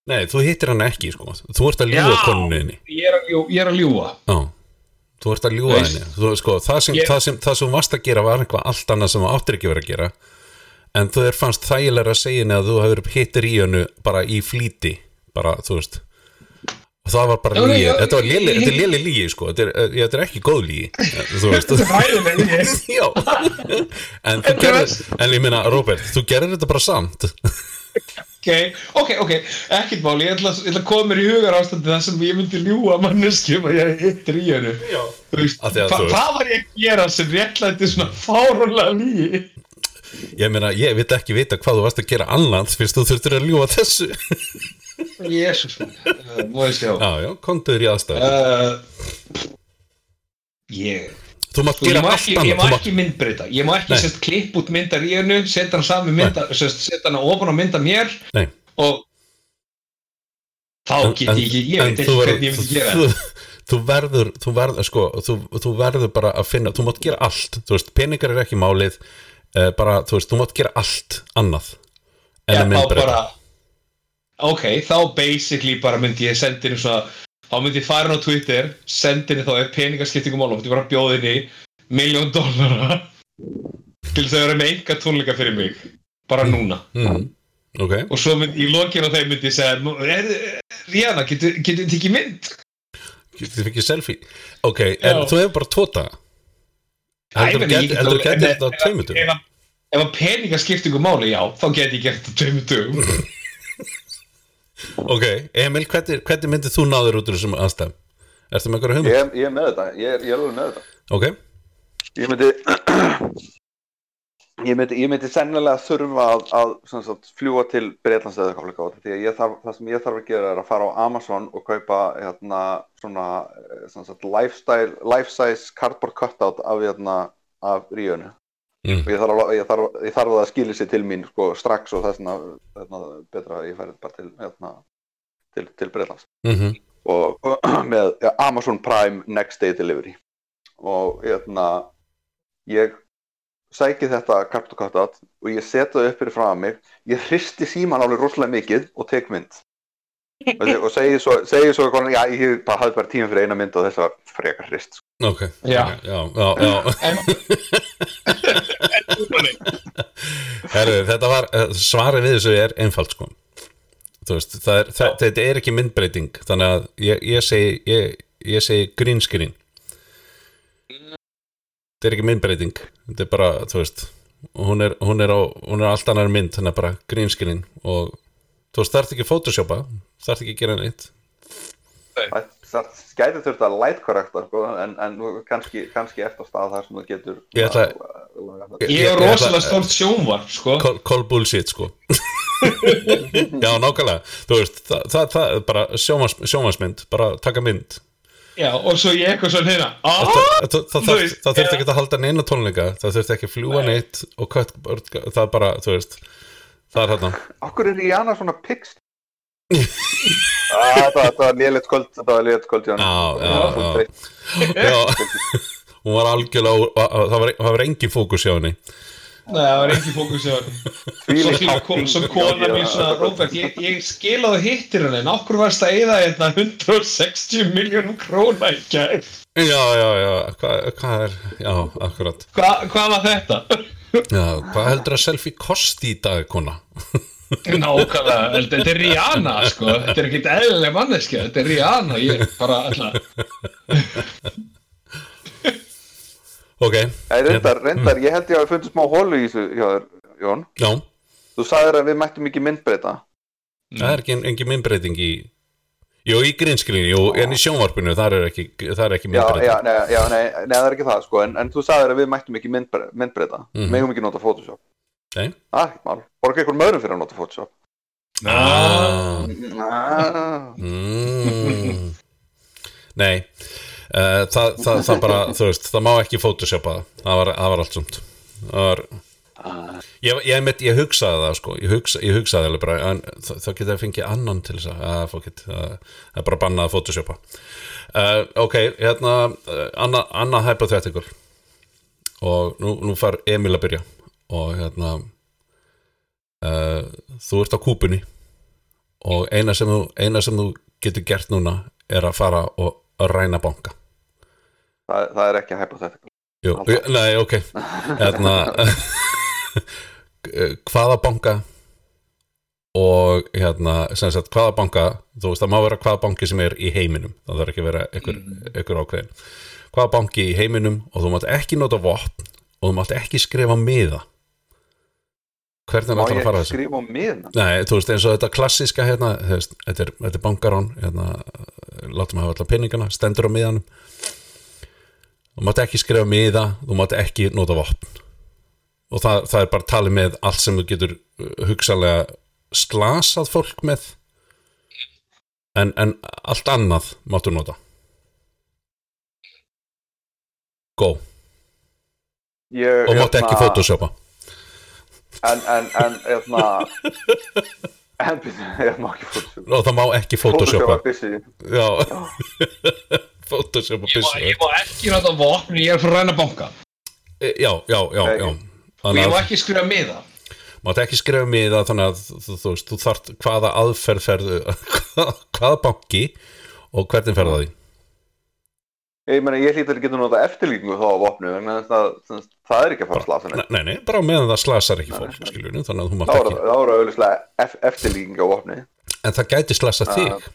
Speaker 2: Nei, þú hittir hann ekki, sko. Þú ert að ljúga konunni
Speaker 4: ég er að, ljú, ég er að ljúa
Speaker 2: Já, þú ert að
Speaker 4: Veist-
Speaker 2: henni. þú, sko, það, sem,
Speaker 4: Ég-
Speaker 2: það, sem, það sem varst að gera var eitthvað allt annað sem þú áttir ekki verið að gera. En þú er fannst þægilega að segja henni að þú hefur hittir í hennu bara í flýti bara, þú veist og það var bara
Speaker 4: já,
Speaker 2: þetta var léli, þetta er léli lígi, sko. Þetta er, eh, þetta er ekki góð lígi þú veist.
Speaker 4: Hæðileg ég
Speaker 2: Já, en
Speaker 4: Þetta er verst.
Speaker 2: en ég meina, Robert, þú gerðir þetta bara samt.
Speaker 4: Ok, ok, ok, ekkert mál, ég ætla, að koma mér í hugar ástandi þar sem ég myndi ljúa manneskjum að ég hittir í hennu. Hvað var ég að gera sem réttlætti svona fárunlega lígi?
Speaker 2: Ég meina, ég veit ekki vita hvað þú varst að gera annað fyrst þú þurftir að ljúga þessu.
Speaker 4: Jésús, uh, múið sjá.
Speaker 2: Já, já, kontuður í aðstæð
Speaker 4: Uh, ég,
Speaker 2: Þú mátt
Speaker 4: Sko,
Speaker 2: gera allt
Speaker 4: ekki, ég
Speaker 2: annað
Speaker 4: má ekki myndbreyta, ég má ekki sérst klipp út myndar í hennu, setja hann sami mynda, setja hann ofan á mynda mér
Speaker 2: Nei,
Speaker 4: og þá get ég ekki, ég veit ekki hvernig ég myndi gera
Speaker 2: þú, þú verður, þú verður, sko þú, þú verður bara að finna, þú mátt gera allt. Þú veist, peningar er ekki málið uh, bara, þú veist, þú mátt gera allt annað en að
Speaker 4: þá
Speaker 2: myndbreyta
Speaker 4: bara ok, þá basically bara myndi ég sendi henni svona þá myndi ég fara inn á Twitter sendi henni þá ef peningaskiptingum myndi ég bara bjóða henni miljón dollara til þess að vera með enga tónleika fyrir mig bara núna.
Speaker 2: Mm, Ok,
Speaker 4: og svo myndi í lokin á þeim myndi ég segja "Nú, er, Ríana, getur getur þið tekið mynd?
Speaker 2: þið fikk selfie? Ok, en
Speaker 4: Já.
Speaker 2: þú hefur bara tóta
Speaker 4: Æ, ég
Speaker 2: Heldur þú
Speaker 4: get
Speaker 2: getur
Speaker 4: alveg-
Speaker 2: þetta á
Speaker 4: ef-
Speaker 2: tveimundum
Speaker 4: ef, ef að peningaskiptingum máli, já, þá get ég gert þetta tveimur dögum
Speaker 2: Ok, Emil, hvernig, hvernig myndir þú náður út úr þessum aðstæðum? Ertu með einhverja hugmynd?
Speaker 3: Ég, ég er með þetta, ég er, ég er alveg með þetta
Speaker 2: Ok,
Speaker 3: Ég myndi Ég myndi, ég myndi sennilega þurfa að, að sagt, fljúa til Breitlands eða eitthvað því að þarf, það sem ég þarf að gera er að fara á Amazon og kaupa hérna, svona sagt, lifestyle, life size cardboard cutout af, hérna, af ríunni.
Speaker 2: Mm.
Speaker 3: og ég þarf, að, ég, þarf, ég þarf að það skili sér til mín sko, strax og þess vegna hérna, betra að ég færi bara til, hérna, til, til Breitlands
Speaker 2: mhm.
Speaker 3: Og með Amazon Prime Next Day Delivery. Og hérna ég sæki þetta kartokatat og ég setja það upp fyrir frá mig ég hristi síman alveg rosalega mikið og tek mynd og, segi svo, segi svo konar, já, ég bara hafði bara tíma fyrir eina mynd og þess var frekar hrist sko.
Speaker 2: Ok,
Speaker 4: Já.
Speaker 2: já, já, já.
Speaker 4: en
Speaker 2: Herru, þetta var, eh, svarið við þessu er einfalt sko veist, það er, það, þetta er ekki myndbreyting Þannig að ég, ég segi ég, ég segi green screen Þetta er ekki myndbreyting Þetta er bara, þú veist hún er, hún er, á, hún er allt annar mynd Þannig að bara green screen Og þú veist, það ert ekki að photoshopa Það ert ekki að gera neitt.
Speaker 3: Það, það gæti þurft að light correcta sko, en, en nú kannski, kannski eftir á stað þar sem þú getur
Speaker 2: Ég ætla-
Speaker 3: að-
Speaker 4: ég er rosalega stórt sjónvarp, sko.
Speaker 2: Call, call bullshit sko. Já, nákvæmlega. Þú veist, það, það, það er bara sjómas, sjómasmynd Bara taka mynd
Speaker 4: Já, og svo ég eitthvað svona hérna
Speaker 2: Það, það, það, það, það
Speaker 4: eða-
Speaker 2: ekki að halda neina tónleika. Það þurfti ekki að fljúa
Speaker 4: Nei.
Speaker 2: neitt Og kött, það er bara, þú veist Það er hérna
Speaker 3: Akkur er Rihanna svona ah, það, það var léleitt kvöld þetta var léleitt kvöld.
Speaker 2: Já, já,
Speaker 3: Það
Speaker 2: hún var algjörlega Það það var engin fókus hjá henni
Speaker 4: Nei, það var ekki fókus
Speaker 3: sem
Speaker 4: kona mín svona, Róbert, ég, ég skilaði hittir hann en okkur varst að eyða hérna 160 miljónum króna í gær.
Speaker 2: Já, já, já, hvað, hvað er Já, akkurat.
Speaker 4: Hva, Hvað var þetta?
Speaker 2: já, Hvað heldur að selfie kosti í dag, kona?
Speaker 4: Nákvæmlega, þetta er Rihanna sko, þetta er ekkert eðlileg manneskja, þetta er Rihanna, ég bara alltaf
Speaker 2: Ok,
Speaker 3: Nei, reyndar, reyndar, ég held ég að fundið smá hólu í þessu hjá þér, Jón
Speaker 2: já
Speaker 3: Þú sagðir að við mættum ekki myndbreyta
Speaker 2: Það er ekki engin myndbreyting í Jú, í grínskilinu, jú, en í sjónvarpinu þar er ekki, þar er ekki
Speaker 3: Já,
Speaker 2: myndbreyta
Speaker 3: já, nei, já nei, nei, það er ekki það sko, en, en þú sagðir að við mættum ekki myndbre myndbreyta,
Speaker 2: Mhm.
Speaker 3: megum ekki nota Photoshop.
Speaker 2: Nei.
Speaker 3: Það er ekkert mál, borga einhver möðrum fyrir að nota Photoshop.
Speaker 2: ah.
Speaker 3: Ah.
Speaker 2: mm. Nei það, það, það bara, þú veist það má ekki photoshopa það. Það var, var allt sumt. Var ég, ég, ég, ég hugsaði það sko. Ég, hugsa, ég hugsaði alveg bara en, þá, geta ég fengið annan til þess að it, það er bara bannað að photoshopa uh, ok, hérna uh, annað anna hypothetical. Og nú, nú far Emil að byrja. Og hérna uh, þú ert á kúpunni. Og eina sem, þú, eina sem þú getur gert núna er að fara og að ræna banka
Speaker 3: Það, það er ekki hypothetical.
Speaker 2: Jú,
Speaker 3: Alltaf.
Speaker 2: nei, ok hérna hvaða banka og hérna sem sagt, hvaða banka, þú veist það má vera hvaða banki sem er í heiminum, það þarf ekki að vera einhver, einhver ákveðin hvaða banki í heiminum og þú mátt ekki nota vopn og þú mátt ekki skrifa miða hvernig
Speaker 3: Má
Speaker 2: ætlar
Speaker 3: ég
Speaker 2: að fara
Speaker 3: ekki
Speaker 2: þessu?
Speaker 3: skrifa á miðna?
Speaker 2: Nei, þú veist eins og þetta klassiska hérna, þetta er, þetta er bankarán hérna, látum hafa allar peningana stendur á miðanum þú mátt ekki skrifa miða þú mátt ekki nota vopn. Og það, það er bara talið með allt sem þú getur uh, hugsalega slasað fólk með. En, en allt annað máttu nota. Go,
Speaker 3: Ég,
Speaker 2: og mátt ekki
Speaker 3: hérna,
Speaker 2: photoshopa
Speaker 3: En, en, en, hérna, en, ég má ekki Photoshop.
Speaker 2: og það má ekki
Speaker 3: Photoshop
Speaker 2: photoshopa
Speaker 3: er busy.
Speaker 2: Já Photoshopa
Speaker 4: Ég má,
Speaker 2: byssu
Speaker 4: ég má ekki nota vopn, ég er fyrir að ræna banka.
Speaker 2: E, Já, já, já, já
Speaker 4: Og ég má
Speaker 2: að
Speaker 4: ekki skrifa miða.
Speaker 2: mátt ekki skrifa miða þannig að þú, þú veist, þú þart hvaða aðferð ferðu hvaða banki og hvernig ferða því
Speaker 3: Ég meina, ég hlýtur að geta nota eftirlíkingu þá á vopnu, vegna þess að það, það er ekki að fara að slasa neitt.
Speaker 2: Nei, nei, bara meðan það slasar ekki fólk skiljur, þannig að þú mátt ekki
Speaker 3: þá er auðvitað ef, eftirlíking á vopni.
Speaker 2: en það gæti slasa þig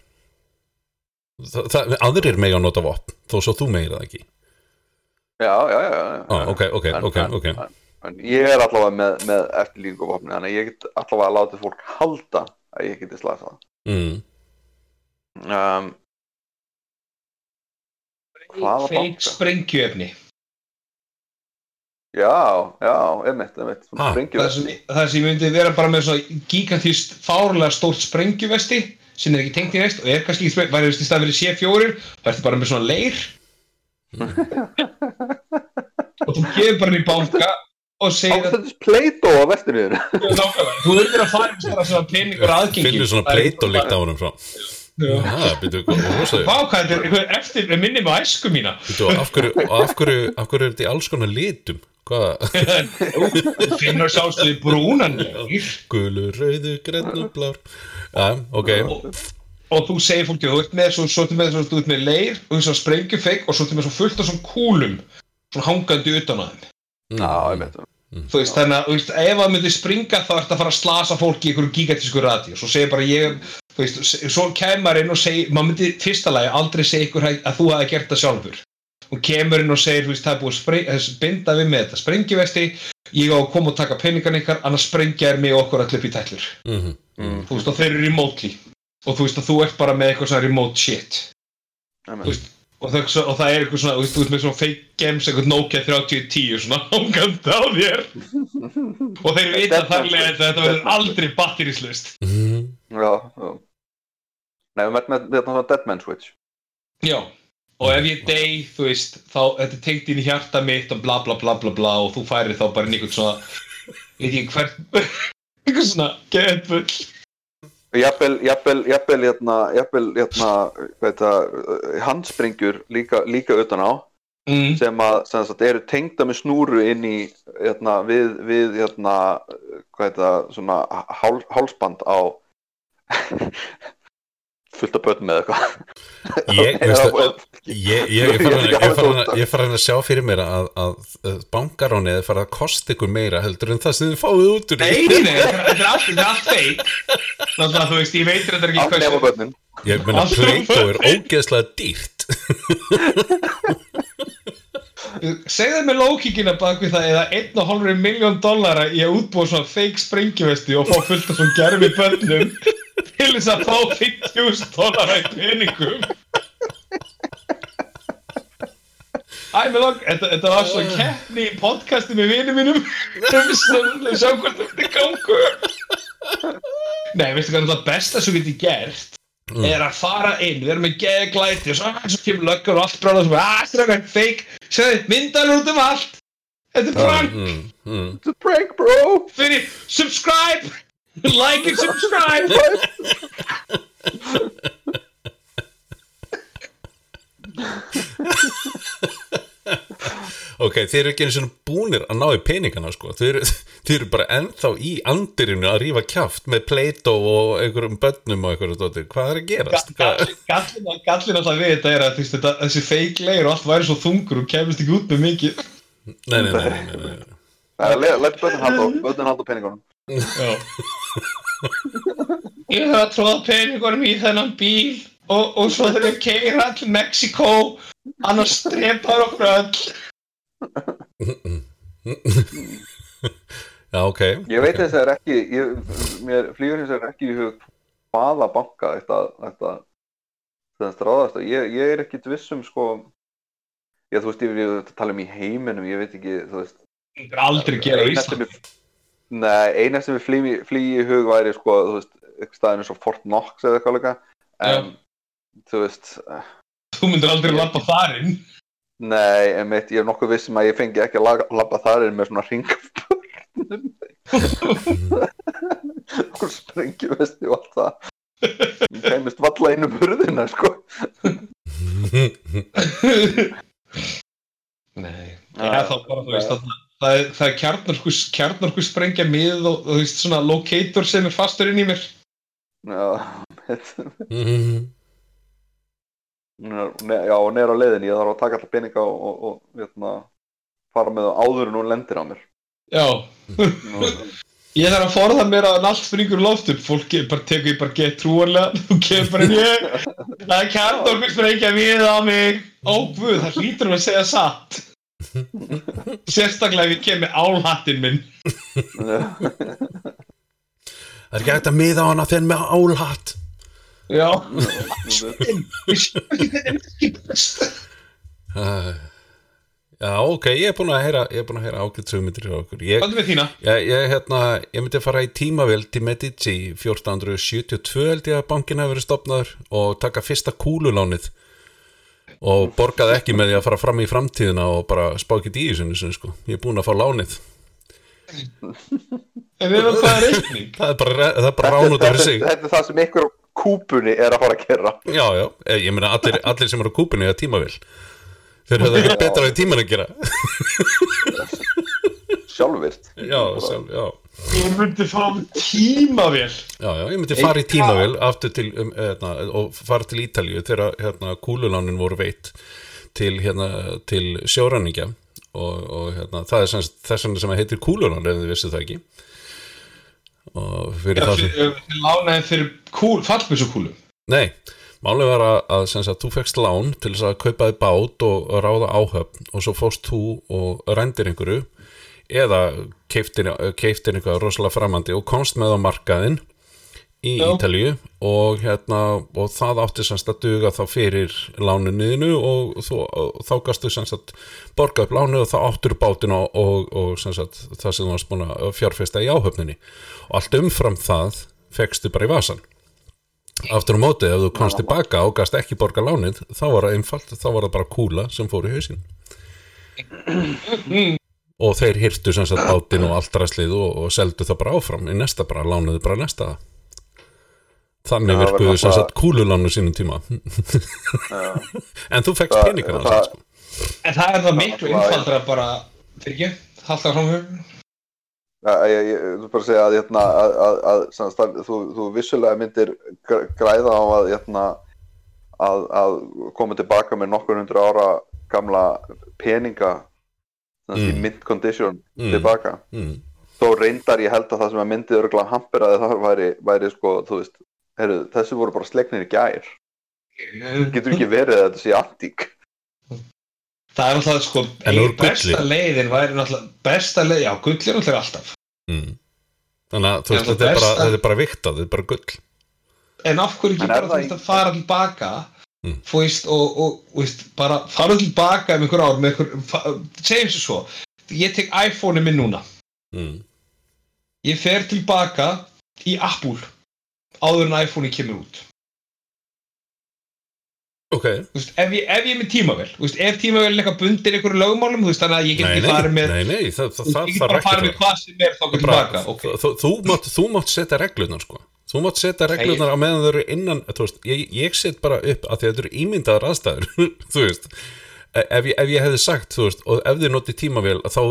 Speaker 2: það, það, aðrir mega að nota vopn þó svo þú meira það ekki
Speaker 3: Já, já, já. já,
Speaker 2: ah, ok, ok,
Speaker 3: En-
Speaker 2: ok,
Speaker 3: en-
Speaker 2: ok
Speaker 3: en- En ég er allavega með, með eftirlíkingu á vopni, þannig að ég get allavega að láta fólk halda að ég geti slasað.
Speaker 2: mm.
Speaker 3: Um, banka?
Speaker 4: sprengjuefni.
Speaker 3: já, já, einmitt, einmitt.
Speaker 2: Ha,
Speaker 3: Sprengjum.
Speaker 4: Það sem, það sem myndi vera bara með svona gigantíst fárlega stórt sprengjuvesti sem er ekki tengt í næst og er kannski ekki spreng, væri veist í stað fyrir C4 það ertu bara með svona leir og þú gefur bara hann í banka og segir að
Speaker 3: Ástændis Play-Doh á.
Speaker 4: Nákvæmlega. þú verður að fara með svona, svona peningur aðgengi
Speaker 2: finnur svona
Speaker 4: Það
Speaker 2: pleit og líkt á honum svo
Speaker 4: Já.
Speaker 2: byrju, hvað
Speaker 4: þetta er eitthvað eftir minni með æsku mína
Speaker 2: af hverju er þetta í alls konar litum hvað,
Speaker 4: Þú finnur sjálfstöði brúnan.
Speaker 2: Gulur, rauðu, grennu, blár. Já, ok.
Speaker 4: Og, og þú segir fólki, þú ert með svo, svo, með, svo, þú ert með leir og þú sprengjufeik og svo ert með svo fullt af svona kúlum svona hangandi utan á þeim.
Speaker 3: Já, einmitt.
Speaker 4: þú veist, þannig að þú veist, ef það myndi springa þá ertu að fara að slasa fólki í einhverju gigantísku rati og svo segir bara ég þú veist, svo kemur inn og segir maður myndi fyrsta lagi aldrei segja ykkur að þú hafi gert það sjálfur og kemur inn og segir, þú veist, það er búið að spring, að binda við með þetta sprengjuvesti. Ég á að koma og taka peningan ykkar annars sprengja er mig og okkur allir upp í tællur
Speaker 2: mm
Speaker 3: Mm,
Speaker 4: þú veist, og þeir eru remotely. Og þú veist að þú ert bara með eitthvað svona remote shit. Veist, og, það, og það er eitthvað svona, þú veist, þú veist með svona fake games, eitthvað Nokia 3010 svona hangandi á þér. Og þeir vita þarlega að þetta verður aldrei batterislust
Speaker 2: mm.
Speaker 3: Já, já. Nei, við mættum með þetta svona Deadman Switch.
Speaker 4: já, og ef ég dey, þú veist þá, þetta tengt inn í hjarta mitt og bla bla bla bla bla og þú færir þá bara eitthvað svona veit ég hvern eitthvað svona geðbull
Speaker 3: Jafnvel, jafnvel, jafnvel, hérna, jafnvel, hérna, hvað heit það, handsprengjur líka, líka utan á
Speaker 4: mm.
Speaker 3: sem að, sem sagt, eru tengda með snúru inn í, hérna, við, við, hérna, hvað heit það, svona hál, hálsband á fullt af börn með eitthvað.
Speaker 2: Ég,
Speaker 3: Eða-
Speaker 2: ég, ég, ég fara að, ég fara að, ég sjá fyrir mér að, að, er fara að kosta ykkur meira heldur en það sem þið fáið út úr því.
Speaker 4: Nei, nei, þetta er- allt, feik Þannig að þú veist, ég veit þetta er ekki
Speaker 3: Allt nema börnin.
Speaker 2: Ég meina
Speaker 4: Allt-
Speaker 2: Play-Doh er ógeðslega dýrt
Speaker 4: Segðu mér lókikina bak við það eða 1,5 miljón dollara í að útbúa svona fake sprengjuvesti og fá fullt af svona gerfi bönnum til þess að fá 50.000 dólar í peningum. Æ, mér langa, þetta, þetta var svo keppni í podcasti með vinið mínum. Um sem sjá hvort þetta er gangu Nei, veistu hvað það besta sem við getum gert er að fara inn, við erum með geðglæti og svo, svo kemur löggur og allt bráða og svo, að, þetta er fake, segðu, myndar út um allt. Þetta er prank.
Speaker 2: mm, mm.
Speaker 3: It's a prank bro.
Speaker 4: Fyrir subscribe. Like and subscribe
Speaker 2: Ok, þeir eru ekki einu svona búnir að ná í peningana sko. þeir, þeir eru bara ennþá í andirinu að rífa kjaft með Play-Doh og einhverjum bönnum og einhverjum dóttir. Hvað er að gerast?
Speaker 4: Gallin, alltaf við þetta er að veist, þetta, þessi fake leir og allt væri svo þungur og kemist ekki út með mikið
Speaker 2: Nei, nei, nei, nei, nei, nei.
Speaker 3: Lætt bönnum halda á- peningunum
Speaker 4: Já. Ég þarf að tróða peningunum í þennan bíl og, og svo þarf ég að keira til Mexiko annars strepar okkur öll
Speaker 2: Já, ok.
Speaker 3: Ég veit þess að það er ekki ég, Mér flýgur þess að það er ekki í hug hvaða banka þetta þetta þetta ráðast á ég, ég er ekkit viss um sko ég þú veist, ég vil tala um í heiminum ég veit ekki, þú veist.
Speaker 4: Það er aldrei gera á
Speaker 3: eina sem
Speaker 4: Ísland
Speaker 3: Nei, eina sem við flýgi flý í hug væri sko, þú veist, eitthvað staðinu svo Fort Knox eða eitthvað líka. En, þú veist, eh,
Speaker 4: Þú myndir aldrei lappa þar inn
Speaker 3: nei, en mitt, ég er nokkuð viss um að ég fengi ekki að labba þar inn með svona ringaförnum og sprengjuvesti og allt það. Ég kemist valla inn um hurðina, sko.
Speaker 4: Nei, ja, þá bara þú veist þarna, það er, það er kjarnorku, kjarnorku sprengja mið og, og þú veist svona locator sem er fastur inn í mér.
Speaker 3: Já, mitt,
Speaker 2: Mhm.
Speaker 3: ne, já, og neður á leiðinni, ég þarf að taka alltaf peninga og, og, og hérna, fara með það áður en hún lendir á mér.
Speaker 4: Já, ég þarf að forða mér að allt springur í loft upp. Fólk er bara tekur ég bara gett trúanlega þú kemur bara ég það er kjarnorku sprengja mið á mig. Ó guð, það hlýtur um að segja satt. Sérstaklega ef ég kem með álhattinn minn.
Speaker 2: Það er ekki hægt að miða á hana þenn með álhatt.
Speaker 4: Já
Speaker 2: já, ok, ég er búin að heyra, ég er búin að heyra ágætt sögmyndir hjá okkur. Ég,
Speaker 4: Hvað er með þína?
Speaker 2: ég, ég, hérna, ég myndi að fara í tímavél til Medici 1472 held ég að bankin hafi verið stopnaður og taka fyrsta kúlulánið og borgaði ekki með því að fara fram í framtíðina og bara spákið í þessu, sko. Ég er búin að fá lánið.
Speaker 4: En við erum hvað er reikning?
Speaker 2: Það er bara, það bara rán út af sig.
Speaker 3: þetta er það sem ykkur kúpunni er að fara að gera.
Speaker 2: Já, já, eh, ég meina allir, allir sem eru á kúpunni er tímavél. Þeir höfðu ekki betra við tíman að gera.
Speaker 3: sjálfvirt.
Speaker 2: Já, sjálf, já.
Speaker 4: Ég myndi fá tímavél.
Speaker 2: Já, já, ég myndi fara í tímavél aftur til, um, hérna, og fara til Ítalíu þegar hérna, kúlulánin voru veitt til, hérna, til sjóræningja. Og, og hérna, það er semst, þess sem það heitir kúlulán ef þið vissu það ekki og fyrir það sem
Speaker 4: lánaði fyrir kúl, fallbísukúlu
Speaker 2: Nei, málið var að, að sagt, þú fekst lán til þess að kaupa þið bát og ráða áhöfn og svo fórst þú og rændir einhverju eða keiftir, eitthvað rosalega framandi og komst með á markaðinn í
Speaker 4: Já.
Speaker 2: Ítalíu og, hérna, og það átti semst að duga þá fyrir lánuniðinu og, þú, og þá gastu semst að borga upp lánu og þá áttur bátin og, og, og semst það sem þú varst búin að fjárfesta í áhöfninni og allt umfram það fekstu bara í vasan aftur á móti, ef þú komst tilbaka og gast ekki borga lánið, þá var það einfalt þá var það bara kúla sem fór í hausinn. Og þeir hýrtu sem sagt bátinn og allt ræslið og, og seldu það bara áfram í næsta bara, lánuðu bara næsta. Þannig
Speaker 3: var
Speaker 2: virkuðu sem sagt kúlulánu sínum tíma. En þú fekst
Speaker 3: Það-
Speaker 2: peningana sko.
Speaker 4: En það er það miklu einfaldra bara Fyrir ekki, halda fram hjá
Speaker 3: Ja, ég, þú bara segja að, hérna, að, að, að þú, þú vissulega myndir gr- græða á að, hérna, að, að koma tilbaka með nokkur hundur ára gamla peninga sagt, í
Speaker 2: Mm.
Speaker 3: mint condition
Speaker 2: Mm.
Speaker 3: tilbaka
Speaker 2: mm.
Speaker 3: þó reyndar ég held að það sem að myndið örgulega hamperaði þar væri, væri sko, veist heru, þessi voru bara slegnir í gær getur ekki verið að þetta sé antík
Speaker 4: Það er náttúrulega sko Besta leiðin væri náttúrulega Besta leið, já, gull er náttúrulega alltaf
Speaker 2: Mm. þannig að veist, þetta er, bara, þetta er bara viktað, þetta er bara gull
Speaker 4: en af hverju ekki
Speaker 3: En
Speaker 4: bara að fara tilbaka
Speaker 2: Mm.
Speaker 4: þú veist og, og þú veist, bara fara tilbaka um einhver ár með einhver, segjum sér svo ég tek iPhone-i minn núna
Speaker 2: mm.
Speaker 4: ég fer tilbaka í Apple áður en iPhone-i kemur út
Speaker 2: ok,
Speaker 4: Þú veist, ef, ég, ef ég er með tímavel veist, ef tímavel er eitthvað bundir einhverju lögmálum veist, þannig að ég get ekki farið með
Speaker 2: nei, nei það, það, það
Speaker 4: ég get bara farið með hvað sem er þá
Speaker 2: Bara-
Speaker 4: tilbaka ok,
Speaker 2: þú, þú, mátt, þú mátt setja reglunar sko. Þú mátt setja reglunar á meðan þau eru innan ég, ég set bara upp að þetta eru ímyndaðar aðstæður þú veist. E- ef ég, ef ég hefði sagt, þú veist, og ef þið notið tímavél þá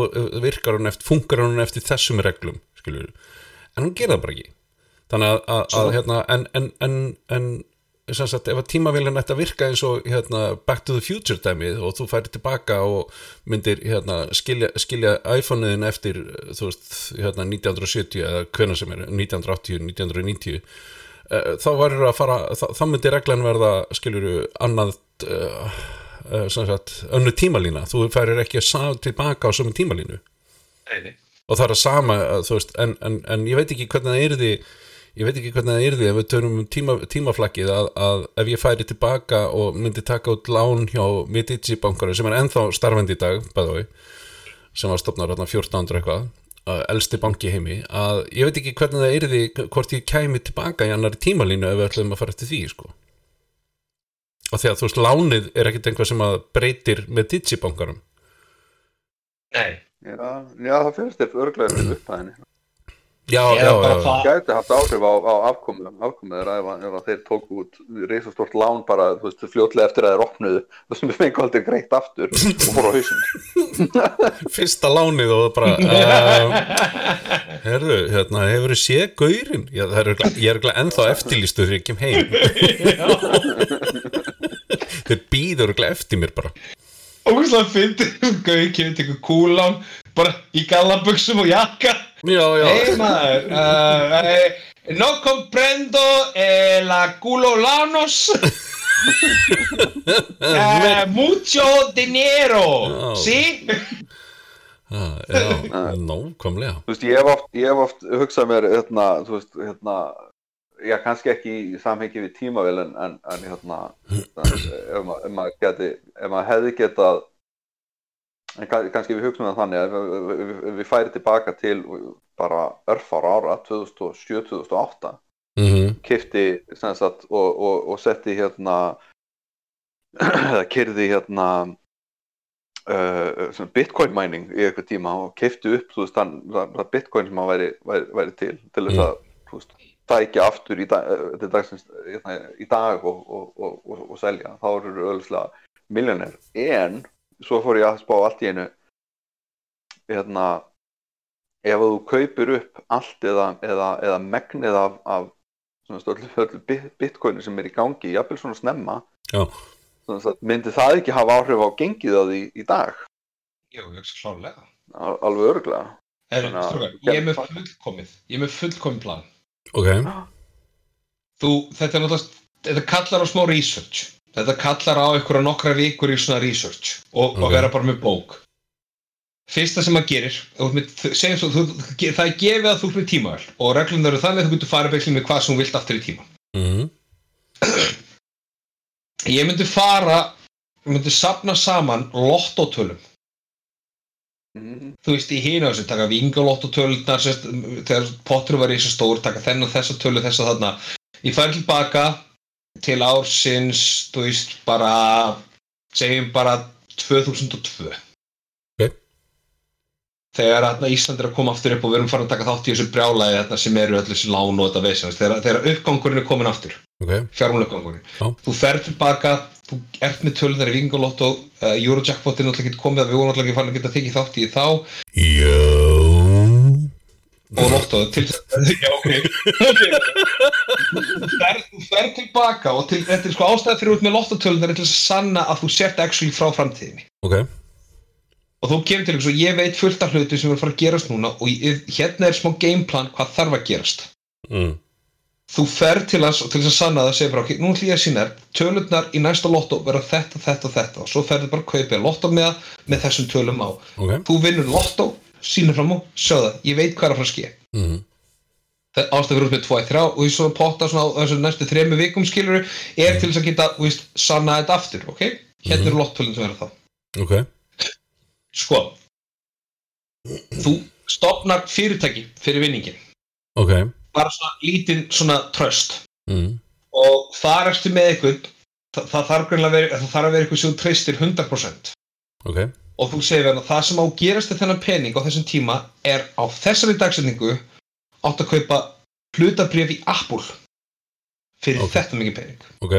Speaker 2: virkar hún eftir, funkar hún eftir þessum reglum, skilur en hún gera það bara ekki. Þannig að, að, að hérna, en, en, en, en sagt, ef að tímavélinn ætti að virka eins og hérna, Back to the Future dæmið og þú færi tilbaka og myndir hérna, skilja, skilja iPhone-iðin eftir þú veist, hérna, 1970 eða hvenær sem er, 1980, 1990 uh, þá verður að fara þá, þá myndi reglan verða, skiljuru annað uh, uh, sagt, önnu tímalína, þú færir ekki að sá tilbaka á sömu tímalínu
Speaker 4: nei.
Speaker 2: og það er að sama þú veist, en, en, en ég veit ekki hvernig það yrði ég veit ekki hvernig það yrði ef við törum um tíma, tímaflakkið að, að ef ég færi tilbaka og myndi taka út lán hjá Medici bankari sem er ennþá starfandi í dag bæðói, sem var stopnar 1400 eitthvað, elsti banki heimi, að ég veit ekki hvernig það yrði hvort ég kæmi tilbaka í annari tímalínu ef við ætlum að fara eftir því sko. og því að þú veist, lánið er ekkit einhvað sem að breytir Medici bankarum
Speaker 4: nei.
Speaker 3: Já, já, það finnst þér örglega við upphæðinni.
Speaker 2: Já, já,
Speaker 4: bara
Speaker 2: já,
Speaker 4: það-
Speaker 3: Gæti haft áhrif á, á afkomu þeirra ef, að- ef þeir tóku út reisastort lán bara, þú veist, fljótlega eftir að þeir opnuðu sem við fengum aldrei greitt aftur og fór á hausinn.
Speaker 2: fyrsta lánið og bara uh, herðu, hérna, hefur þið séð gaurinn? Já, það er ég er örugglega ennþá eftirlýstu þegar ég kem heim. Þeir býður örugglega eftir mér bara.
Speaker 4: Ógustlega fyndið, Gauði kemur til ykkur kúlán bara í gallabuxum og jakka
Speaker 2: já, já,
Speaker 4: Hei maður. Uh, eh, No comprendo eh, la culo lanos. Eh, Mucho dinero.
Speaker 2: Já.
Speaker 4: Sí?
Speaker 2: Ah, já, nákvæmlega.
Speaker 3: Þú veist, ég hef oft, ég hef oft hugsað mér, hérna, þú veist, hérna, já, kannski ekki í samhengi við tímavél, en, en, en hérna, ef, ma ef maður geti, ef maður hefði getað, en kann- kannski við hugsaum það þannig, að ef, ef við færi tilbaka til bara örfár ára, 2007-2008,
Speaker 2: mm
Speaker 3: kifti, sem sagt, og, og, og setti hérna, kyrði hérna, uh, bitcoin mining í eitthvað tíma og kefti upp veist, þann, það, það bitcoin sem hann væri, væri, væri til til þess að þú veist, tækja aftur í, dag, eh, dagsins, hérna, í dag og, og, og, og, og selja. Þá eru öllslega miljonir en svo fór ég að spá allt í einu hérna ef að þú kaupir upp allt eða, eða, eða megnið af, af svona öllu, öllu bit- bitcoinu sem er í gangi, jafnvel svona snemma Þannig að myndi það ekki hafa áhrif á gengið á því í dag?
Speaker 4: Jú, ég hugsa klárlega.
Speaker 3: Al- alveg örglega
Speaker 4: Er,
Speaker 3: Þannig að-
Speaker 4: strókar, Ég er með fullkomið Ég er með fullkomið plan.
Speaker 2: Ok.
Speaker 4: Þú, þetta er náttúrulega Þetta kallar á smá research Þetta kallar á einhverja nokkra vikur í svona research og, og
Speaker 2: Ok.
Speaker 4: vera bara með bók. Fyrsta sem maður gerir með, segjum svo, þú, það er gefið að þú ert með tímavel og reglum eru þannig að þú getur farið beislega með hvað sem þú vilt aftur í tíma
Speaker 2: mm
Speaker 4: Ég myndi fara ég myndi sapna saman lottótölum
Speaker 3: mm.
Speaker 4: þú veist, í hina þessu, taka vingolottotölunar þegar pottur var í þessu stór taka þennan þessa tölu, þessa þarna. Ég færi tilbaka til ársins, þú veist, bara segjum bara 2002
Speaker 2: Ok.
Speaker 4: þegar Ísland er að koma aftur upp og við erum farin að taka þátt í þessu brjálæði sem eru öll þessi lán og þetta veist þegar, þegar uppgangurinn er komin aftur
Speaker 2: ok,
Speaker 4: fjármálauppgangurinn
Speaker 2: Já.
Speaker 4: þú ferð tilbaka, þú ert með tölunar í Vingolotto, uh, Eurojackpotin er náttúrulega ekki komið að við vorum náttúrulega ekki farin að geta tekið þátt í þá.
Speaker 2: Já
Speaker 4: og Lotto til já, ok. Ferð, þú ferð tilbaka og til, þetta er sko ástæða fyrir út með Lotto-tölunar til að sanna að þú sért actually frá framtíðinni.
Speaker 2: Ok,
Speaker 4: og þú kemur til þess að ég veit fullt af hluti sem er að fara að gerast núna og ég, hérna er smá gameplan hvað þarf að gerast.
Speaker 2: Mm.
Speaker 4: þú ferð til þess og til þess að sanna það segir bara ok, nú ætlum ég að sína þér. Tölurnar í næsta Lotto verða þetta, þetta og þetta. Og svo ferðu bara að kaupa Lotto með, með þessum tölum á.
Speaker 2: Ok.
Speaker 4: Þú vinnur Lotto, sýnir fram á, sjá það ég veit hvað er að fara að ske
Speaker 2: mm.
Speaker 4: ástæð fyrir út með 2-3 og því svona potta svona á þessu næstu þremu vikum skilur er til þess að geta, veist, sanna þetta aftur, ok? Hérna eru lottölinn sem er það.
Speaker 2: ok,
Speaker 4: Sko, þú stopnar fyrirtæki fyrir vinningin,
Speaker 2: ok
Speaker 4: bara svona lítinn svona tröst
Speaker 2: mm.
Speaker 4: og þar ertu með eitthvað, það, það þarf að vera, það þarf að vera eitthvað sem þú treystir 100%
Speaker 2: ok,
Speaker 4: og þú segir verðan að það sem á að gerast við þennan pening á þessum tíma er á þessari dagsetningu átt að kaupa hlutabrif í Apple fyrir
Speaker 2: Ok.
Speaker 4: þetta mikið pening
Speaker 2: ok